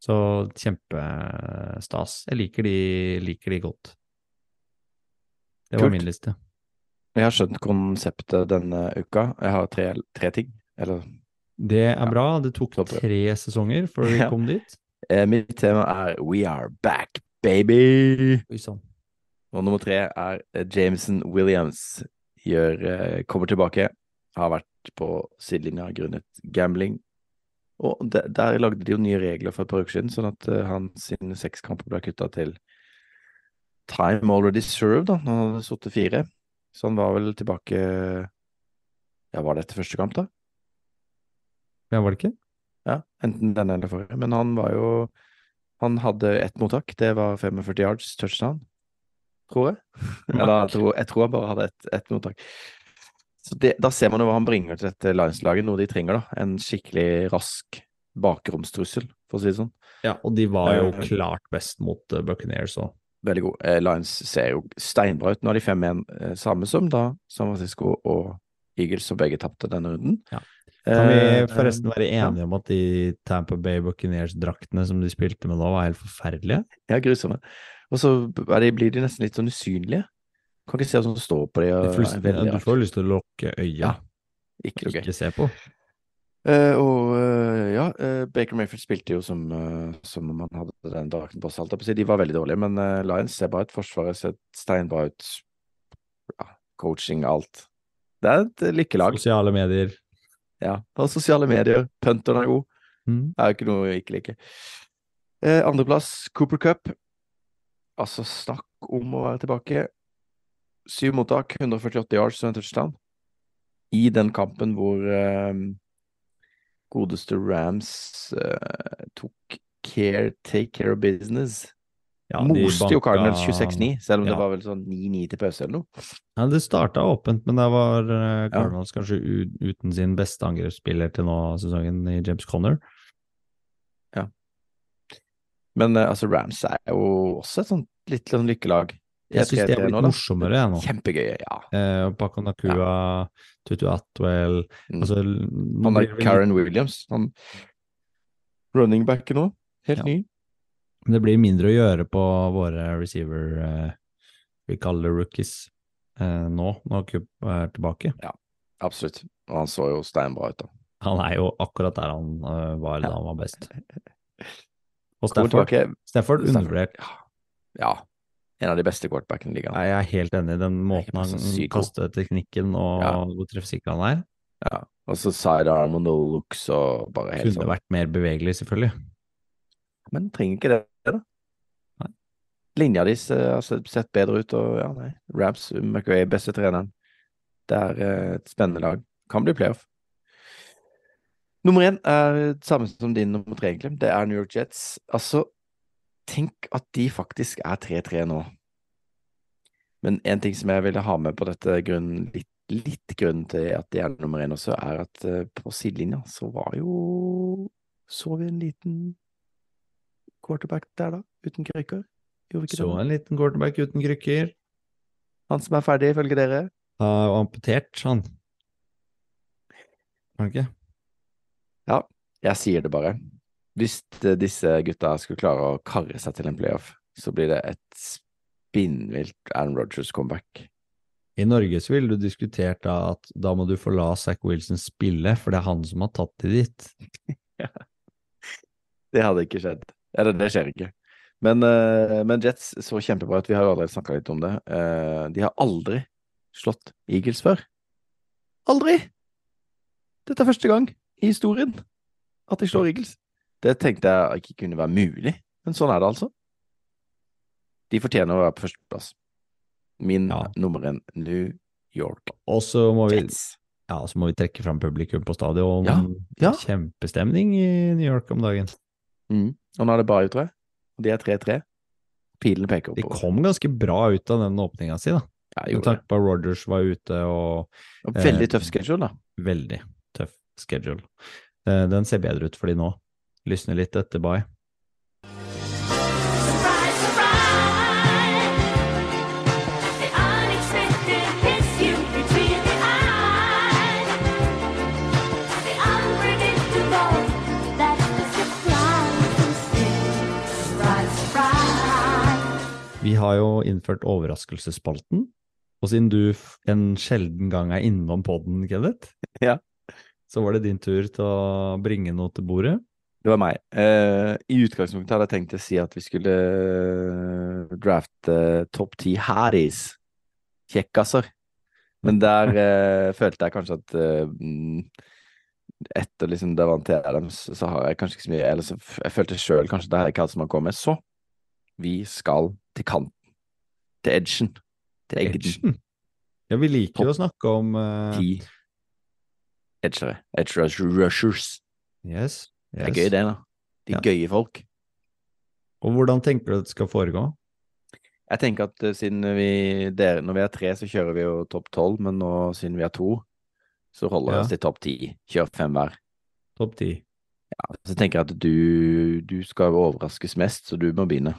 Så kjempestas. Jeg liker de, liker de godt. Det var Kult. min liste. Jeg har skjønt konseptet denne uka. Jeg har tre, tre ting. Eller Det er Ja. bra. Det tok tre sesonger før vi (laughs) kom dit. Eh, mitt tema er We are back, baby! Usom. Og nummer tre er eh, Jameson Williams. Gjør, eh, kommer tilbake. Har vært på sidelinja grunnet gambling. Og de, der lagde de jo nye regler for et par uker siden, sånn at uh, hans seks kamper ble kutta til time already served, da. når Han hadde sittet fire. Så han var vel tilbake Ja, var det etter første kamp, da? Ja, var det ikke? Ja, enten denne eller forrige. Men han var jo Han hadde ett mottak, det var 45 yards touchdown, tror jeg. (laughs) Eller jeg tror, jeg tror han bare hadde ett et mottak. Så det, da ser man jo hva han bringer til dette Lions-laget, noe de trenger, da. En skikkelig rask bakromstrussel, for å si det sånn. Ja, og de var jo Eh, klart best mot uh, Buccaneers òg. Veldig god. Eh, Lions ser jo steinbra ut. Nå har de 5-1, eh, samme som da San Francisco og Eagles, som begge tapte denne runden. Ja. Kan vi Eh, forresten være enige om at de Tampa Bay Buccaneers-draktene som de spilte med nå, var helt forferdelige? Ja, grusomme. Og så blir de nesten litt sånn usynlige. Kan ikke se hva som står på dem. Du får lyst til å lukke øya, Ja, Ikke noe gøy. ikke se på. Uh, og uh, ja, uh, Baker Mayfield spilte jo som, som om han hadde den drakten på seg. De var veldig dårlige, men Lions ser bra ut. Forsvaret ser steinbra ut. Ja, coaching, alt. Det er et lykkelag. Sosiale medier. Ja, og sosiale medier. Punteren er god. Mm. Det er jo ikke noe jeg ikke liker. Eh, Andreplass, Cooper Cup. Altså, snakk om å være tilbake. Syv mottak, 148 yards og en touchdown. I den kampen hvor eh, godeste Rams eh, tok care, take care of business. Ja, Moste jo Cardinals 26-9, selv om Ja. det var vel sånn 9-9 til pause eller noe. Ja, det starta åpent, men der var eh, Cardinals kanskje u uten sin beste angrepsspiller til nå sesongen i James Conner. Men eh, altså, Rams er jo også et sånt litt sånn lykkelag. Jeg syns de er blitt nå, morsommere, jeg nå. Kjempegøye, ja. Eh, Paco Nakua, Tutu Atwell Mm. altså, Han er Karen Williams. Han running back nå. Helt Ja. ny. Det blir mindre å gjøre på våre receiver eh, vi kaller rookies eh, nå, når Coop er tilbake. Ja, Absolutt. Og han så jo steinbra ut, da. Han er jo akkurat der han uh, var da han var best. (laughs) Og Stafford. Stafford undervurdert. Ja. En av de beste quarterbackene i ligaen. Jeg er helt enig i den måten han kaster teknikken og Ja. hvor treffsikker han er. Ja. Og så sidearm og no looks og bare helt Kunne sånn. vært mer bevegelig, selvfølgelig. Men trenger ikke det, da. Nei. Linja deres eh, har sett bedre ut, og ja, nei. Rams, McRae, beste treneren. Det er eh, et spennende lag. Kan bli playoff. Nummer én er det samme som din nummer tre, egentlig. Det er New York Jets. Altså, tenk at de faktisk er 3-3 nå. Men en ting som jeg ville ha med på dette grunnen, litt, litt grunn til at de er nummer én også, er at eh, på sidelinja så var jo Så vi en liten quarterback der, da? Uten krykker? Så det? en liten quarterback uten krykker. Han som er ferdig, ifølge dere? Har amputert, han. Var han ikke? Jeg sier det bare. Hvis eh, disse gutta skulle klare å karre seg til en playoff, så blir det et spinnvilt Aaron Rodgers-comeback. I Norge så ville du diskutert da at da må du få la Zack Wilson spille, for det er han som har tatt det dit. (laughs) Det hadde ikke skjedd. Eller, det skjer ikke. Men, eh, men Jets så kjempebra ut. Vi har jo allerede snakka litt om det. Eh, de har aldri slått Eagles før. Aldri! Dette er første gang i historien at de slår Eagles. Det tenkte jeg ikke kunne være mulig, men sånn er det altså. De fortjener å være på førsteplass. Min Ja. nummer én New York Og så må vi, ja, så må vi trekke fram publikum på stadion. Ja, ja. Kjempestemning i New York om dagen. Mm. Og nå er det bare tror jeg. Og de er 3-3. Pilene peker De kom ganske bra ut av den åpninga si, da. Med tanke på at Rogers var ute og Og Veldig eh, tøff schedule, da. veldig tøff schedule. Eh, Den ser bedre ut for de nå. Lysner litt etter bye. Har jo innført overraskelsesspalten. Og siden du en sjelden gang er innom podden, Kenneth, (laughs) Ja. så var det din tur til å bringe noe til bordet. Det var meg. Uh, I utgangspunktet hadde jeg tenkt å si at vi skulle eh, drafte topp ti Harrys. Kjekkaser. Men der uh, (laughs) følte jeg kanskje at eh, mm, etter liksom Davante Adams, så har jeg kanskje ikke så mye Eller så jeg følte sjøl kanskje det har ikke hatt som har kommet. Så vi skal til kanten. Til edgen. Til. Edgen. Ja, vi liker jo å snakke om uh... Ti edgere. Edge rush- rushers. Yes. Det er gøy, det, da. De Ja. gøye folk. Og hvordan tenker du det skal foregå? Jeg tenker at uh, siden vi der, Når vi er tre, så kjører vi jo topp tolv, men nå siden vi er to, så holder vi Ja. oss til topp ti. Kjør fem hver. Topp ti. Så tenker jeg at du, du skal overraskes mest, så du må begynne.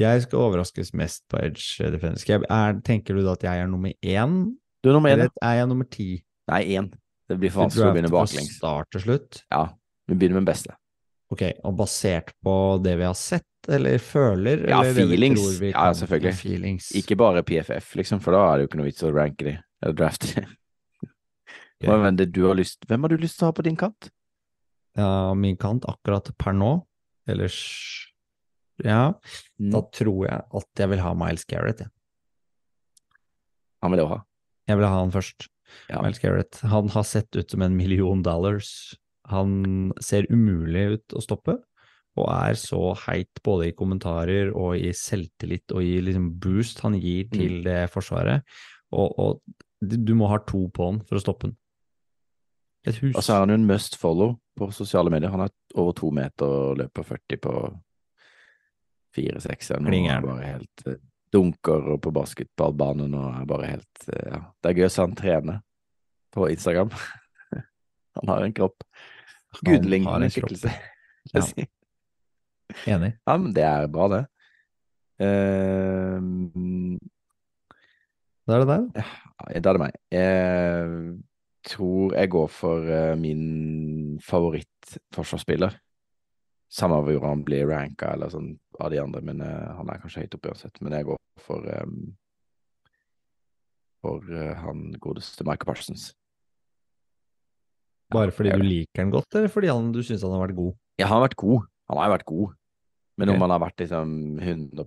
Jeg skal overraskes mest på Edge Defense. Jeg, er, tenker du da at jeg er nummer én, Du er nummer én, eller er jeg nummer ti? Nei, én. Det blir for vanskelig å begynne drafter fra baklengs. start til slutt. Ja, vi begynner med den beste. Ok, og basert på det vi har sett, eller føler? Ja, eller vi feelings. vi Ja, selvfølgelig. Feelings. Ikke bare PFF, liksom, for da er det jo ikke noe vits å ranke de, eller drafte de. Hva er det du har lyst Hvem har du lyst til å ha på din kant? Ja, min kant akkurat per nå. Ellers Ja, Mm. da tror jeg at jeg vil ha Miles Garrett. Ja. Han vil jeg òg ha. Jeg vil ha han først. Ja. Miles Garrett. Han har sett ut som en million dollars. Han ser umulig ut å stoppe, og er så heit både i kommentarer og i selvtillit og i liksom boost han gir til det forsvaret. Og, og du du må ha to på han for å stoppe han. Et hus. Og så er han jo en must follow på sosiale medier. Han er over to meter og løper 40 på fire-seks. Klingeren. Bare helt uh, dunker og på basketballbanen og er bare helt uh, Ja. Det er gøy å se han trene på Instagram. (laughs) han har en kropp. Gudelignende skikkelse. (laughs) Ja. Enig. (laughs) Ja, men det er bra, det. Uh, Da er det deg, Ja, da er det meg. Jeg tror jeg går for min favorittforsvarsspiller. Samme hvor han blir ranka eller sånn av de andre, men uh, han er kanskje høyt oppe uansett. Men jeg går for um, for uh, han godeste Michael Parsons. Bare fordi du liker han godt, eller fordi han, du syns han har vært god? Ja, han har vært god. Han har vært god. Men okay. om han har vært liksom 100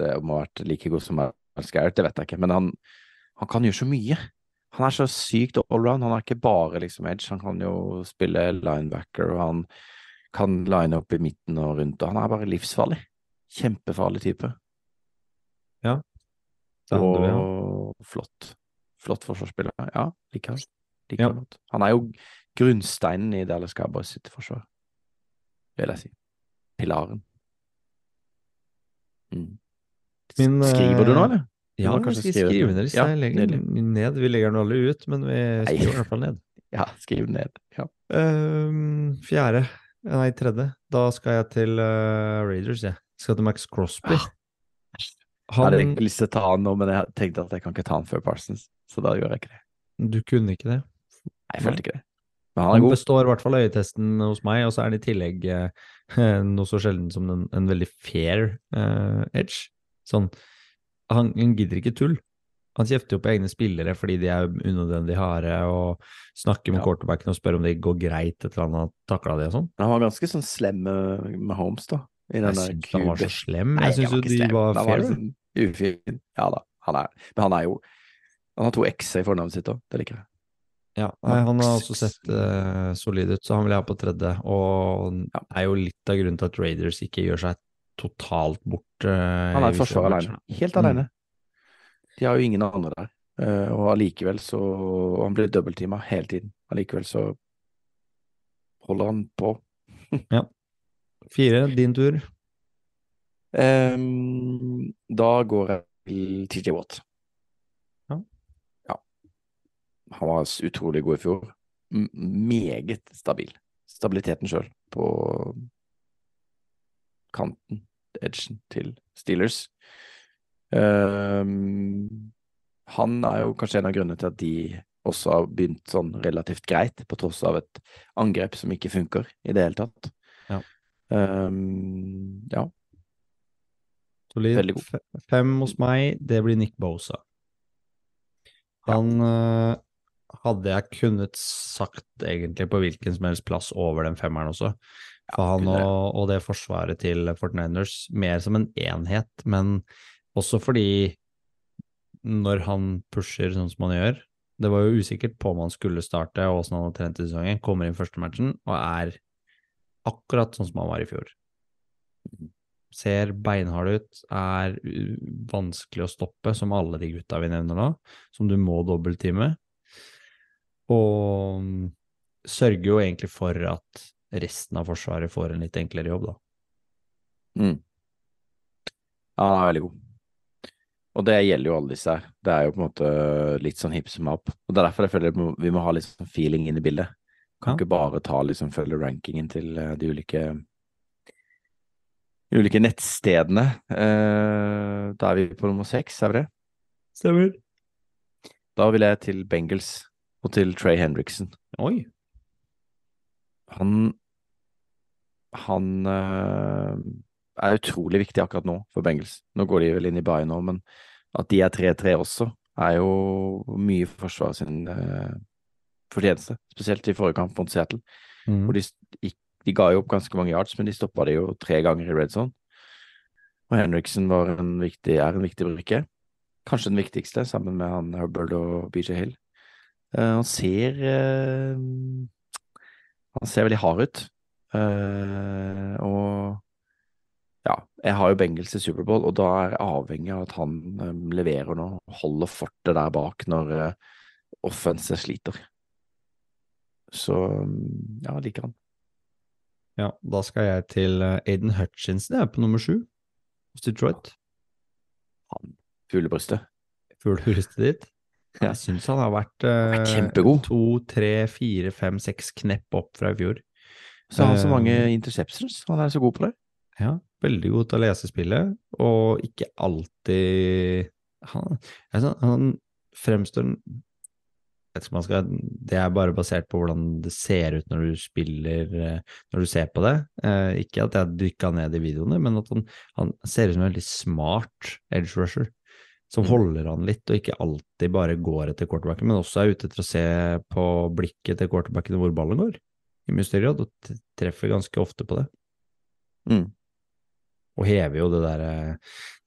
eh, om han har vært like god som Miles Garrett, det vet jeg ikke. Men han, han kan gjøre så mye. Han er så sykt allround. Han er ikke bare liksom edge. Han kan jo spille linebacker, og han kan line opp i midten og rundt. Og han er bare livsfarlig. Kjempefarlig type. Det og vi ja. Flott. Flott forsvarsspiller. Ja, liker han. Liker Ja. han godt. Han er jo grunnsteinen i Dallas Cowboys sitt forsvar, vil jeg si. Pilaren. Mm. Min, Skriver du nå, eller? Ja, vi skal skrive ned Ja, ned. Vi legger den alle ut, men vi skriver i hvert fall ned. (laughs) Ja, skriv ned. Ja. Um, fjerde, nei tredje, da skal jeg til uh, Raiders, jeg. Skal til Max Crosby. Han, Jeg hadde Han, lyst til å ta han nå, men jeg tenkte at jeg kan ikke ta han før Parsons, så da gjør jeg ikke det. du kunne ikke det. Nei, jeg følte ikke det. Men han Han er god. består i hvert fall øyetesten hos meg, og så er han i tillegg eh, noe så sjelden som en, en veldig fair eh, edge. Sånn, han, han gidder ikke tull. Han kjefter jo på egne spillere fordi de er unødvendig harde, og snakker med Ja. quarterbacken og spør om det går greit etter at han har takla det og sånn. Han var ganske sånn slem med, med Holmes, da. I Jeg den der syns han var så slem. Nei, Jeg syns jo de var fair. liksom ufin. Ja da, han er Men han er jo Han har to x-er i fornavnet sitt òg, det liker jeg. Ja, nei, han har også sett uh, solid ut, så han vil jeg ha på tredje. Og Ja. er jo litt av grunnen til at Raiders ikke gjør seg totalt bort. Uh, Han er et forsvar alene. Helt Mm. alene. De har jo ingen andre der. Uh, og allikevel så og Han blir dobbeltteama hele tiden. Allikevel så holder han på. (laughs) Fire, din tur. Um, da går jeg til TJ Watt. Ja. Ja. Han var utrolig god i fjor. M meget stabil. Stabiliteten sjøl på kanten, edgen, til Steelers. Um, han er jo kanskje en av grunnene til at de også har begynt sånn relativt greit, på tross av et angrep som ikke funker i det hele tatt. Ja. Ehm, ja. Solid. Fem hos meg, det blir Nick Bosa. Han eh, hadde jeg kunnet sagt egentlig på hvilken som helst plass over den femmeren også. For han og, og det forsvaret til Fortniners mer som en enhet, men også fordi når han pusher sånn som han gjør, Det var jo usikkert på om han skulle starte og åssen han hadde trent i sesongen. Kommer inn første matchen og er akkurat sånn som han var i fjor. Ser beinhard ut, er vanskelig å stoppe, som alle de gutta vi nevner nå, som du må dobbelttime. Og mm, sørger jo egentlig for at resten av Forsvaret får en litt enklere jobb, da. Mm. Ja, han er veldig god. Og det gjelder jo alle disse her. Det er jo på en måte litt sånn hipp som happ. Og det er derfor jeg føler vi må ha litt sånn feeling inn i bildet. Kan Ja. ikke bare ta liksom følge rankingen til eh, de ulike de ulike nettstedene. Eh, da er vi på nummer seks, er vi det? Stemmer. Da vil jeg til Bengals og til Trey Henriksen. Oi. Han Han eh, er utrolig viktig akkurat nå for Bengals. Nå går de vel inn i Bayern nå, men at de er 3-3 også, er jo mye for Forsvaret sin eh, fortjeneste. Spesielt i forrige kamp mot Seattle, Mm. hvor de, de ga jo opp ganske mange yards, men de stoppa det jo tre ganger i red zone. Og Henriksen var en viktig, er en viktig brikke. Kanskje den viktigste, sammen med han Hubbard og BJ Hill. Uh, han ser uh, Han ser veldig hard ut. Uh, og ja, jeg har jo Bengals i Superbowl, og da er jeg avhengig av at han eh, leverer nå. Holder fortet der bak når uh, offenset sliter. Så mm, ja, liker han. Ja, da skal jeg til eh, Aiden Hutchinson, jeg er på nummer sju hos Detroit. han Fuglebrystet. Fuglebrystet ditt. Jeg syns han har vært eh, kjempegod. to, tre, fire, fem, seks knepp opp fra i fjor. Så har han så Eh, mange interceptions. Han er så god på det. Ja, veldig god til å lese spillet, og ikke alltid Han, jeg han fremstår jeg vet ikke om man skal, Det er bare basert på hvordan det ser ut når du spiller, eh, når du ser på det. Eh, ikke at jeg dykka ned i videoene, men at han, han ser ut som en veldig smart edge rusher. Som Mm. holder han litt, og ikke alltid bare går etter quarterbacken, men også er ute etter å se på blikket til quarterbacken hvor ballen går. I grad, og treffer ganske ofte på det. Mm. Og hever jo det der eh,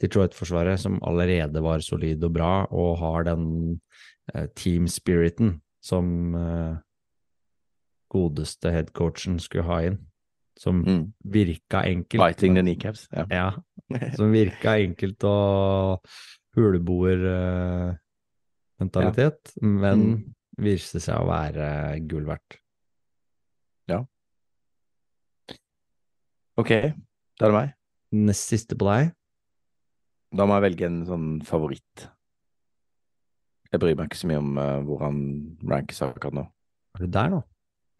Detroit-forsvaret, som allerede var solid og bra, og har den eh, team spiriten som eh, godeste headcoachen skulle ha inn. Som Mm. virka enkelt. Biting the kneecaps. Ja. Ja, (laughs) som virka enkelt og huleboermentalitet, ja. men Mm. viste seg å være gull verdt. Ok, da er det meg. Nest siste på deg. Da må jeg velge en sånn favoritt. Jeg bryr meg ikke så mye om uh, hvor han rankes akkurat nå. Er det der nå?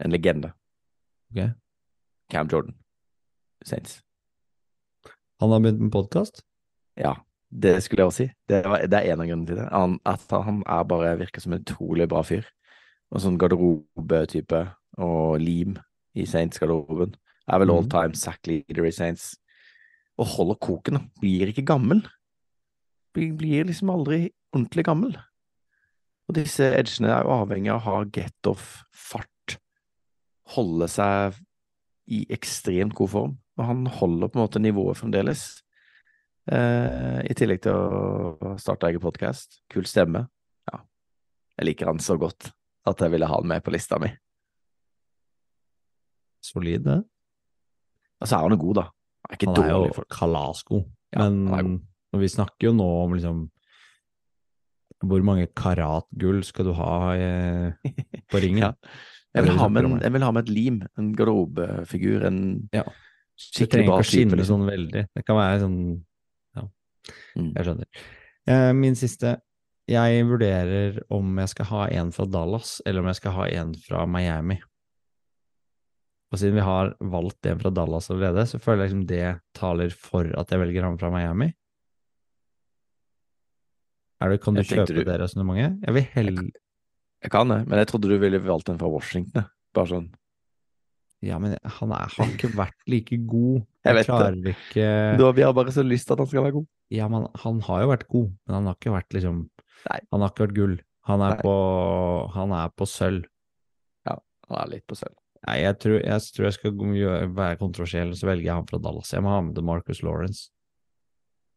En legende. Ok. Cam Jordan. Saints. Han har begynt med podkast? Ja, det skulle jeg også si. Det, var, det er en av grunnene til det. Han, at han er bare virker som en utrolig bra fyr. Og sånn garderobetype og lim i Saints-garderoben. Er vel Mhm. all time sack leader i Saints. Og holder koken. Blir ikke gammel. Blir, blir liksom aldri ordentlig gammel. Og disse edgene er jo avhengig av å ha get off, fart, holde seg i ekstremt god form. Og han holder på en måte nivået fremdeles. Eh, I tillegg til å starte egen podkast. Kul stemme. Ja. Jeg liker han så godt at jeg ville ha han med på lista mi. Solid, det. Og så er han jo god, da. Han er ikke Han er jo kalasgod. Ja, Men vi snakker jo nå om liksom Hvor mange karat gull skal du ha eh, på ringen? (laughs) Ja. Jeg, vil ha med en, jeg vil ha med et lim. En garderobefigur. En Ja. Det trenger ikke å skinne Liksom. sånn veldig. Det kan være sånn Ja, Mm. jeg skjønner. Eh, min siste. Jeg vurderer om jeg skal ha en fra Dallas, eller om jeg skal ha en fra Miami. Og siden vi har valgt en fra Dallas allerede, så føler jeg liksom det taler for at jeg velger han fra Miami. Det, kan du kjøpe du- det resonnementet? Jeg vil heller Jeg kan det, men jeg trodde du ville valgt en fra Washington. Bare sånn. Ja, men han er, har ikke vært like god. (laughs) Jeg vet det. ikke Da, vi har bare så lyst til at han skal være god. Ja, men han har jo vært god, men han har ikke vært liksom Nei. Han har ikke vært gull. Han er, på, han er på sølv. Han er litt på sølv. Nei, jeg tror jeg, tror jeg skal være kontroversiell, så velger jeg han fra Dallas. Jeg må ha med Marcus Lawrence.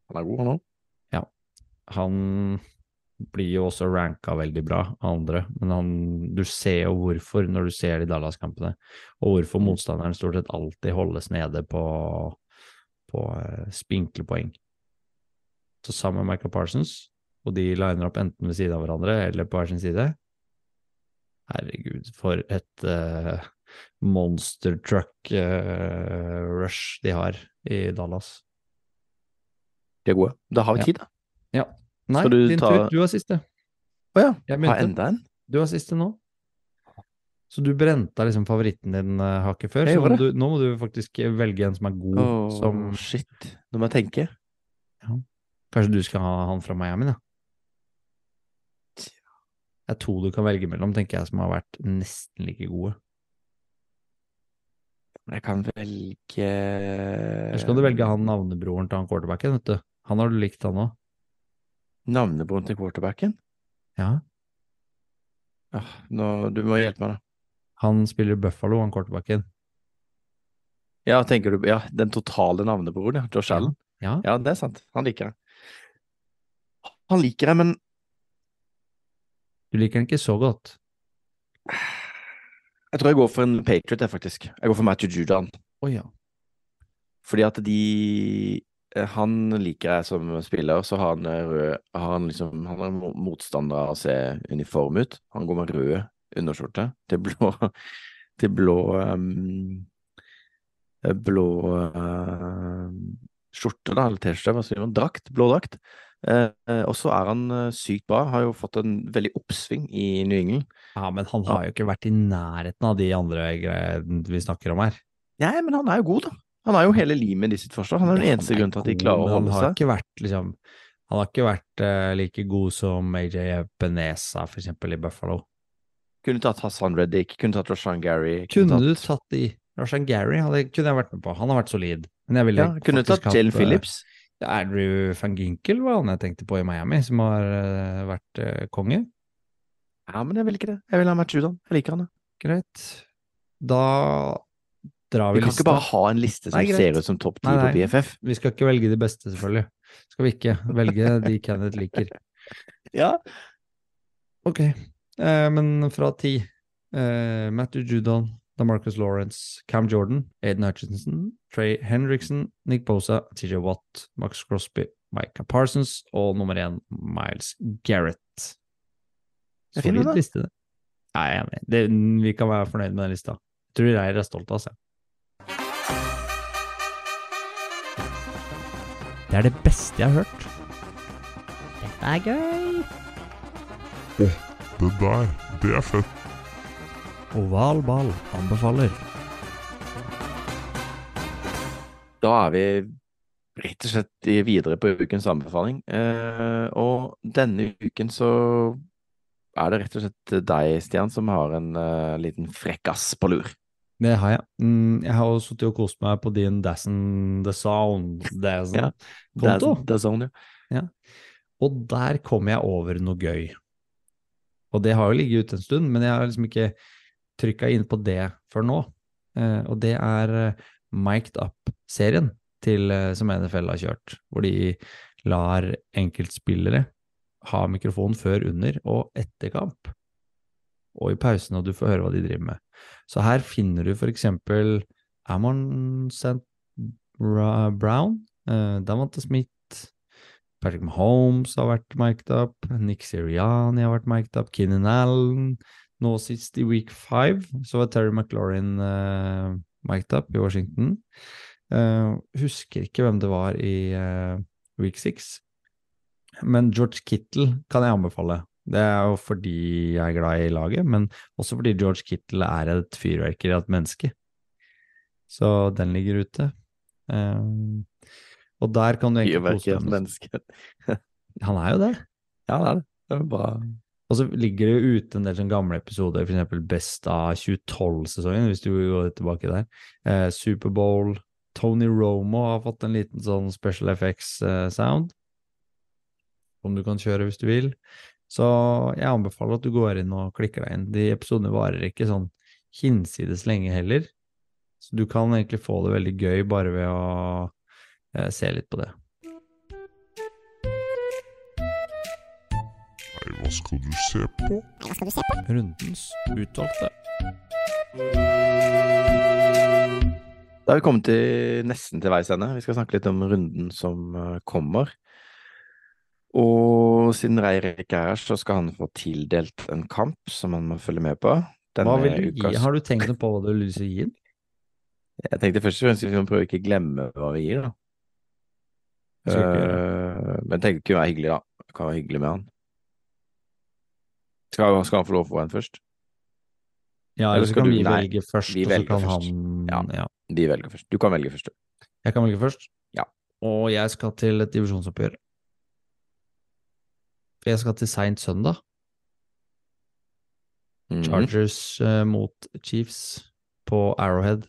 Han er god, han òg. Han blir jo også ranka veldig bra av andre, men han, du ser jo hvorfor når du ser de Dallas-kampene, og hvorfor motstanderen stort sett alltid holdes nede på, på eh, spinkle poeng. Så sammen med Michael Parsons, og de liner opp enten ved siden av hverandre eller på hver sin side Herregud, for et uh, monster truck eh, rush de har i Dallas. De er gode. Da har vi tid, da. Nei, Skal du din ta- tur. Du har siste. Å ja. Jeg Har enda en? Du har siste nå. Så du brenta liksom favoritten din uh, hakket før, så må, du, nå må du faktisk velge en som er god, Åh, som shit. Nå må jeg tenke. Kanskje du skal ha han fra Miami, da? Det er to du kan velge mellom, tenker jeg, som har vært nesten like gode. Jeg kan velge Eller skal du velge han navnebroren til han quarterbacken, vet du. Han har du likt, han òg. Navnebroren til quarterbacken? Ja. Ah, nå, du må hjelpe meg, da. Han spiller Buffalo, han quarterbacken. Ja, tenker du Ja, den totale navnebroren, ja. Josh Allen. Ja. Ja, det er sant. Han liker deg. Han liker deg, men Du liker den ikke så godt. jeg tror jeg går for en Patriot, jeg, faktisk. Jeg går for Matthew Judan. Å ja. Fordi at de Han liker jeg som spiller, så har han eh, rød har han liksom Han er motstander av å se uniform ut. Han går med rød underskjorte til blå (laughs) Til blå um, Blå uh, skjorte, da, eller T-skjorte, hva sier man? Drakt. Blå drakt. Uh, eh, og så er han eh, sykt bra. Har jo fått en veldig oppsving i New England. Ja, men han har jo ikke vært i nærheten av de andre greiene vi snakker om her. Nei, men han er jo god, da. Han er jo hele limet i sitt forsvar. Han er den eneste grunnen til at de klarer å holde holde Han har seg. ikke vært, liksom, han har ikke vært uh, like god som AJ Benesa, for eksempel, i Buffalo. Kunne tatt Hassan Reddick, kunne tatt Roshan Gary. Kunne du tatt, tatt de? Roshan Gary hadde, kunne jeg vært med på. Han har vært solid. Men jeg ville ja, kunne du tatt Jalen Phillips. Uh. Andrew van Ginkel var han jeg tenkte på i Miami, som har uh, vært eh, konge. Ja, men jeg vil ikke det. Jeg vil ha Matt Judan. Jeg liker han. ja. Greit. Da Vi vi kan lista. ikke bare ha en liste som Nei, ser ut som topp ti på. BFF. Vi skal ikke velge de beste, selvfølgelig. Skal vi ikke velge de Kenneth liker. (laughs) Ja. Ok, eh, men fra ti eh, Matthew Judon, DeMarcus Lawrence, Cam Jordan, Aiden Hutchinson, Trey Henriksen, Nick Bosa, TJ Watt, Max Crosby, Micah Parsons og nummer én Miles Garrett. Solid liste, det. Jeg er enig. Vi kan være fornøyd med den lista. Jeg tror Reir er stolt av seg. Det er det beste jeg har hørt. Dette er gøy. Det der, det er fett. Oval ball anbefaler. Da er vi rett og slett videre på ukens anbefaling. Eh, og denne uken så er det rett og slett deg, Stian, som har en uh, liten frekkas på lur. Det har jeg. Mm, jeg har jo sittet og kost meg på din Dazen The Sound-konto. Ja, ja. Og der kom jeg over noe gøy. Og det har jo ligget ute en stund, men jeg har liksom ikke trykka inn på det før nå. Eh, og det er Miked Mic'd Up-serien til, eh, som NFL har kjørt, hvor de lar enkeltspillere ha mikrofon før, under og etter kamp. Og i pausen, og du får høre hva de driver med. Så her finner du eksempel Amon St. Brown, uh, Davante Smith, Patrick Mahomes har vært mic'd up, Nick Siriani har vært mic'd up, Keenan Allen Nå sist i week five så var Terry McLaurin uh, mic'd up i Washington. Uh, husker ikke hvem det var i uh, week six, men George Kittle kan jeg anbefale. Det er jo fordi jeg er glad i laget, men også fordi George Kittle er et fyrverkeri av et menneske. Så den ligger ute. Um, og der kan du egentlig kose deg menneske. (laughs) Han er jo det. Ja, han er det. Det er bra. Og så ligger det jo ute en del sånn gamle episoder, eksempel Best av 2012-sesongen, hvis du går tilbake der. Eh, Superbowl. Tony Romo har fått en liten sånn special effects-sound. som du kan kjøre hvis du vil. Så jeg anbefaler at du går inn og klikker deg inn. De episodene varer ikke sånn hinsides lenge heller. Så du kan egentlig få det veldig gøy bare ved å eh, se litt på det. hva skal du se på? Hva skal du se på? Rundens utvalgte. Da har vi kommet til nesten til veis ende. Vi skal snakke litt om runden som eh, kommer. Og siden Reirik ikke er her, så skal han få tildelt en kamp som han må følge med på. Hva vil du gi? Har du tenkt på hva du vil gi ham? Jeg tenkte først og fremst vi må prøve å ikke glemme hva vi gir, da. Eh, men tenk kunne være hyggelig, da. Det kan være hyggelig med han. Skal, skal han få lov å få en først? Ja, Eller eller så skal kan du- vi nei, velge først, vi og så kan først. han Ja. ja. Vi velger først. Du kan velge først, du. Jeg kan velge først. Ja. Og jeg skal til et divisjonsoppgjør. Jeg skal til seint søndag. Chargers Chargers uh, mot Chiefs på Arrowhead.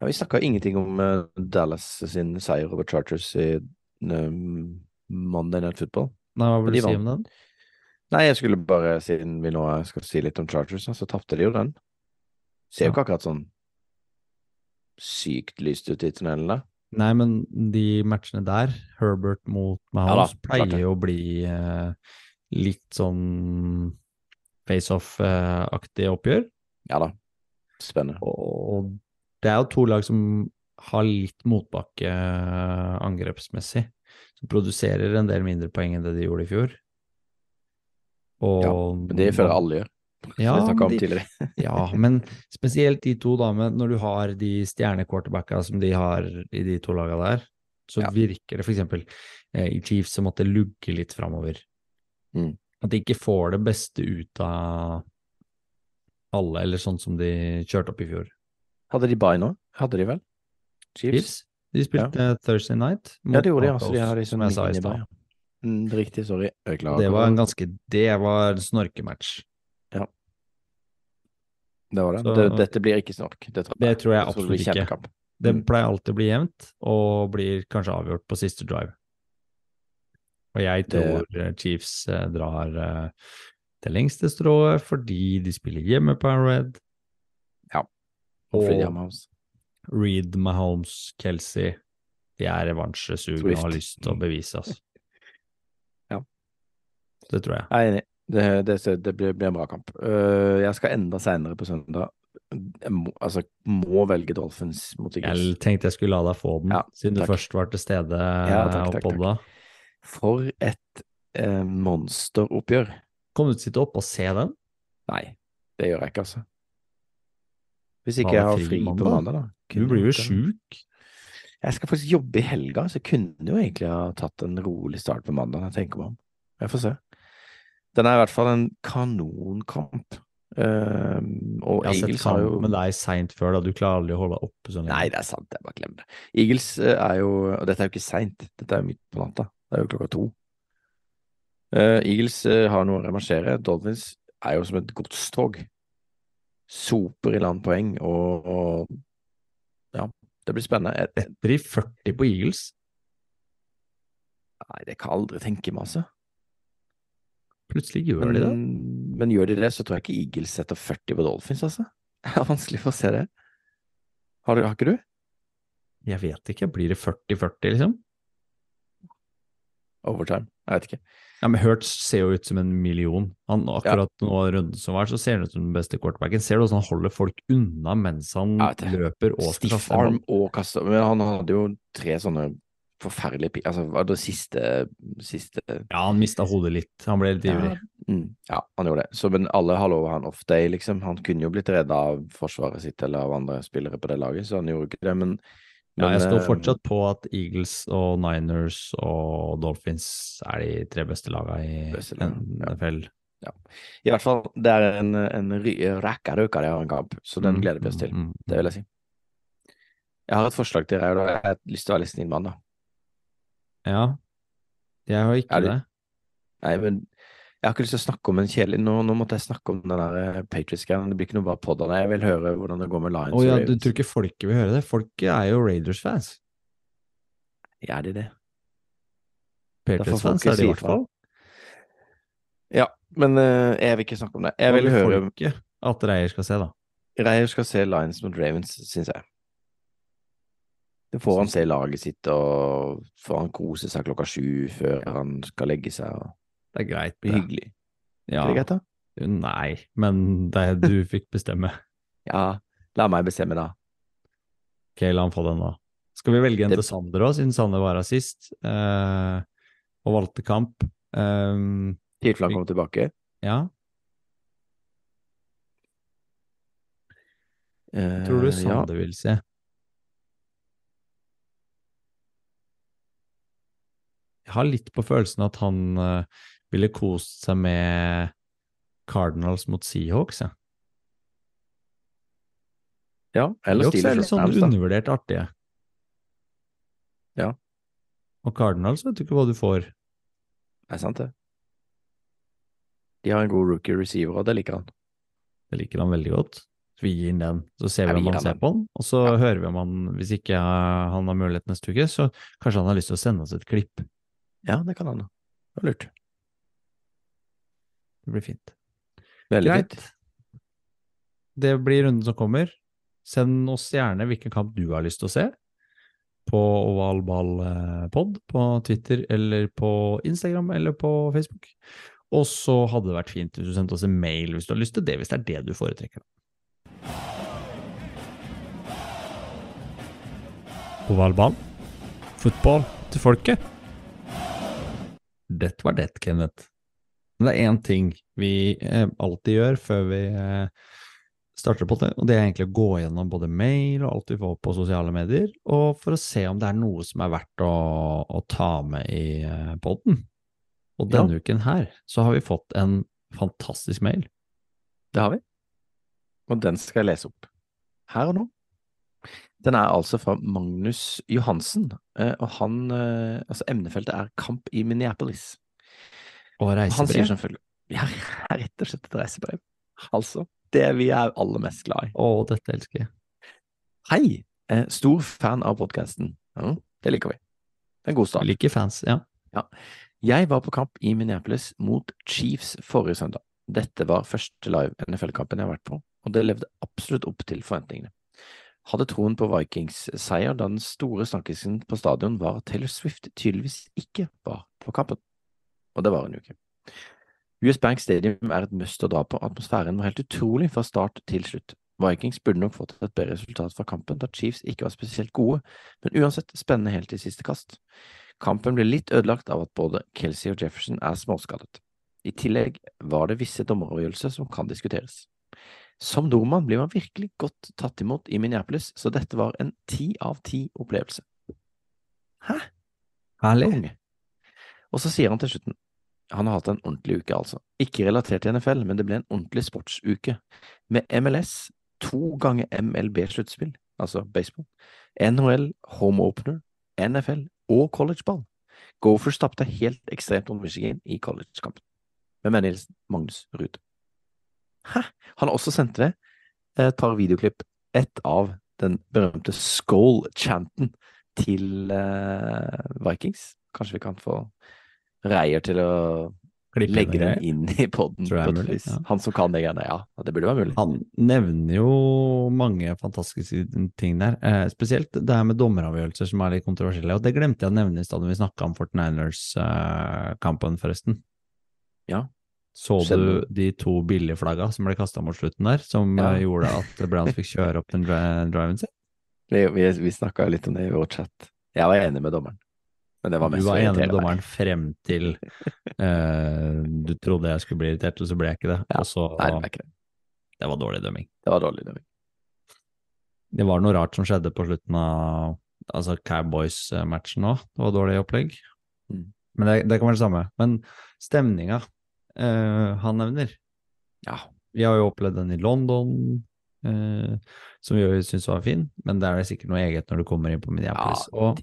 Ja, vi snakka ingenting om uh, Dallas sin seier over Chargers i um, Monday Night Football. Nei, hva vil du si om den? Nei, jeg skulle bare, siden vi nå skal si litt om Chargers, så tapte de jo den. Ser jo Ja. ikke akkurat sånn sykt lyst ut i tunnelen der. Nei, men de matchene der, Herbert mot Mahomes, Ja pleier jo å bli eh, litt sånn face-off-aktig oppgjør. Ja da. Spennende. Og det er jo to lag som har litt motbakke eh, angrepsmessig. Som produserer en del mindre poeng enn det de gjorde i fjor. Og Ja, Men det føler alle gjør. (laughs) Ja, de- (laughs) Ja, men spesielt de to, da, med når du har de stjernequarterbacka som de har i de to laga der, så Ja. virker det eksempel eh, i Chiefs som at det lugger litt framover. Mm. At de ikke får det beste ut av alle, eller sånn som de kjørte opp i fjor. Hadde de bye nå? Hadde de vel? Chiefs? Chiefs, de spilte Thursday night. Ja, det gjorde de, altså. De har liksom som jeg sa i stad. Mm, riktig, sorry. Det var en ganske Det var en snorkematch. Det var det. så- det. Dette blir ikke snork. Det tror jeg, Det tror jeg absolutt det ikke. Det pleier alltid å bli jevnt, og blir kanskje avgjort på siste drive. Og jeg tror det... Chiefs eh, drar eh, det lengste strået fordi de spiller hjemme på Arrowhead. Ja. Og Og Reed, Mahomes, Kelsey De er revansjesugne og har lyst til å bevise, altså. (laughs) Ja. Det tror jeg. Jeg er enig. Det, det, det blir, blir en bra kamp. Uh, jeg skal enda seinere på søndag jeg må, altså, må velge Dolphins mot Eagles. Jeg tenkte jeg skulle la deg få den, Ja, siden du først var til stede Ja, takk, og takk, podda. For et eh, monsteroppgjør. Kom du til å sitte oppe og se den? Nei, det gjør jeg ikke, altså. Hvis ikke jeg har fri på mandag? da. Kunne Du blir jo sjuk. Jeg skal faktisk jobbe i helga, så jeg kunne jo egentlig ha tatt en rolig start på mandag. Jeg tenker meg om. Jeg får se. Den er i hvert fall en kanonkamp. Ehm, og Jeg har sett Eagles har jo kamp med deg seint før, da. Du klarer aldri å holde oppe sånn. Nei, det er sant, jeg bare glemmer det. Eagles eh, er jo Og dette er jo ikke seint, dette er jo midt på natta. Det er jo klokka to. Uh, Eagles eh, har noe å reversere. Dolphins er jo som et godstog. Soper i land poeng, og, og ja, det blir spennende. Detter i 40 på Eagles. nei, det kan jeg aldri tenke meg, altså. Plutselig gjør Men, de det. men gjør de det, så tror jeg ikke Eagles setter 40 på Dolphins, altså. (laughs) Det er vanskelig for å se det. Har, har ikke du? Jeg vet ikke. Blir det 40-40, liksom? Overtime? Jeg vet ikke. Ja, men Hurts ser jo ut som en million. Han, akkurat nå i runden som var, så ser han ut som den beste quarterbacken. Ser du hvordan han holder folk unna mens han Ja, løper og Stiff arm og kaster. Men han hadde jo tre sånne forferdelige pi- Altså, var det siste Siste Ja, han mista hodet litt. Han ble litt ivrig. Mm, ja, han gjorde det. Så, men alle har lov å ha en off-day, liksom. Han kunne jo blitt redda av forsvaret sitt eller av andre spillere på det laget, så han gjorde ikke det, men Ja, jeg står eh, fortsatt på at Eagles og Niners og Dolphins er de tre beste lagene i Beste lagene, ja. NFL. I hvert fall, det er en, en ry- rekke røker har en kamp, så den Mm, gleder vi oss til. mm, mm. Det vil jeg si. Jeg har et forslag til deg, og jeg har lyst til å være litt snill mann, da. Ja. Jeg har ikke det. Nei, men jeg har ikke lyst til å snakke om en kjedelig Nå, nå måtte jeg snakke om den der eh, Patriots-greia. Det blir ikke noe bare pod av det. Jeg vil høre hvordan det går med Lions. Å ja, du tror ikke folket vil høre det? Folket er jo Raiders-fans. Er de det? Patriots-fans er de i hvert fall. Ja, men uh, jeg vil ikke snakke om det. Jeg vil høre folket at Reier skal se, da? Reier skal se Lions mot Ravens, syns jeg. Det får han se laget sitt, og får han kose seg klokka sju før han skal legge seg. Og Det er greit. Det blir hyggelig. Ja. Er det greit, da? Nei, men det er du fikk bestemme. (laughs) Ja, la meg bestemme, da. Ok, la han få den, da. Skal vi velge en Det- til Sander òg, siden Sander var her sist, eh, og valgte kamp? Um, Tilfelle han kommer tilbake. ja, Eh, tror du ja. Sander vil se? Jeg har litt på følelsen at han uh, ville kost seg med Cardinals mot Seahawks, ja. Ja, eller Seahawks er litt sånn Rams, undervurdert artige. Ja. Og Cardinals vet du ikke hva du får. Det er sant, det. De har en god rookie receiver, og det liker han. Det liker han veldig godt. Så vi gir inn den, så ser vi om han ser den. på den, og så Ja. hører vi om han, hvis ikke han har mulighet neste uke, så kanskje han har lyst til å sende oss et klipp. Ja, det kan han. da. Det var lurt. Det blir fint. Veldig Greit. fint. Det blir runden som kommer. Send oss gjerne hvilken kamp du har lyst til å se på ovalballpod på Twitter eller på Instagram eller på Facebook. Og så hadde det vært fint hvis du sendte oss en mail hvis du har lyst til det, hvis det er det du foretrekker. Ovalball. Fotball til folket. Det var det, Kenneth. Men det er én ting vi eh, alltid gjør før vi eh, starter på det, og det er egentlig å gå gjennom både mail og alt vi får på sosiale medier, og for å se om det er noe som er verdt å, å ta med i eh, podden. Og denne uken her så har vi fått en fantastisk mail. Det har vi. Og den skal jeg lese opp. Her og nå. Den er altså fra Magnus Johansen, eh, og han eh, Altså, emnefeltet er kamp i Minneapolis. Og reisebrev. Han sier selvfølgelig (laughs) Ja, rett og slett et reisebrev. Altså, det vi er aller mest glad i. Å, dette elsker jeg. Hei! Eh, stor fan av podkasten. Ja, det liker vi. Det er en god start. Liker fans, ja. Jeg var på kamp i Minneapolis mot Chiefs forrige søndag. Dette var første live NFL-kampen jeg har vært på, og det levde absolutt opp til forventningene. Hadde troen på Vikings seier da den store snakkisen på stadion var at Taylor Swift tydeligvis ikke var på kampen. Og det var hun jo ikke. US Bank Stadium er et must å dra på, atmosfæren var helt utrolig fra start til slutt. Vikings burde nok fått et bedre resultat fra kampen da Chiefs ikke var spesielt gode, men uansett spennende helt til siste kast. Kampen ble litt ødelagt av at både Kelsey og Jefferson er småskadet. I tillegg var det visse dommeravgjørelser som kan diskuteres. Som nordmann blir man virkelig godt tatt imot i Minneapolis, så dette var en ti av ti opplevelse. Hæ? Herlig. Og så sier han til slutten, han har hatt en ordentlig uke altså. Ikke relatert til NFL, men det ble en ordentlig sportsuke. Med MLS, to ganger MLB-sluttspill, altså baseball, NHL, home opener, NFL og collegeball. Gophers tapte helt ekstremt mot Michigan i collegekampen. Med vennlig hilsen Magnus Ruud. Hæ? Han har også sendt ved et par videoklipp. Et av den berømte Skål-chanten til eh, Vikings. Kanskje vi kan få Reier til å legge den inn i poden. Ja. Han som kan det greiene, ja. Det burde være mulig. Han nevner jo mange fantastiske ting der, eh, spesielt det her med dommeravgjørelser som er litt kontroversielle, og det glemte jeg å nevne i stedet vi snakka om Fortniners-kampen, forresten. Ja. Så du de to billigflagga som ble kasta mot slutten der, som Ja. eh, gjorde at Browns fikk kjøre opp den dri driven sin? Vi, vi, vi snakka litt om det i vår chat. Jeg var enig med dommeren. Men det var Du var enig med dommeren dommeren frem til uh, du trodde jeg skulle bli irritert, og så ble jeg ikke det. Ja. Så Nei, det var ikke det. Det var dårlig dømming. Det var dårlig dømming. Det var noe rart som skjedde på slutten av altså Cowboys-matchen òg. Det var dårlig opplegg. Mm. Men det, det kan være det samme. Men stemninga eh, han nevner Ja. Vi har jo opplevd den i London, uh, som vi syns var fin, men det er det sikkert noe eget når du kommer inn på Minneapolis. Ja, og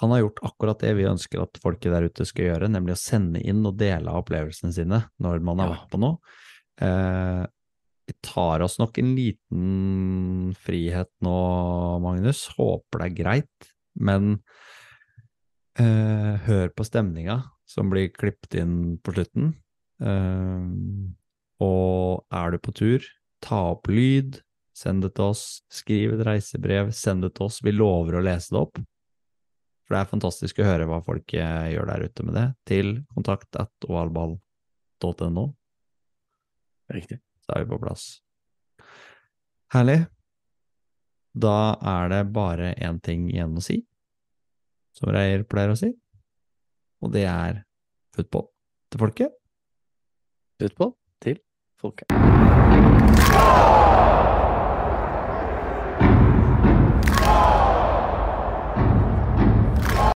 han har gjort akkurat det vi ønsker at folket der ute skal gjøre, nemlig å sende inn og dele av opplevelsene sine når man har Ja. vært på noe. Eh, vi tar oss nok en liten frihet nå, Magnus. Håper det er greit, men eh, hør på stemninga som blir klippet inn på slutten. Eh, og er du på tur, ta opp lyd, send det til oss. Skriv et reisebrev, send det til oss. Vi lover å lese det opp. For det er fantastisk å høre hva folk eh, gjør der ute med det, til kontakt at ovalball.no. Riktig. Så er vi på plass. Herlig. Da er det bare én ting igjen å si, som Reier pleier å si, og det er football til folket. Football til folket.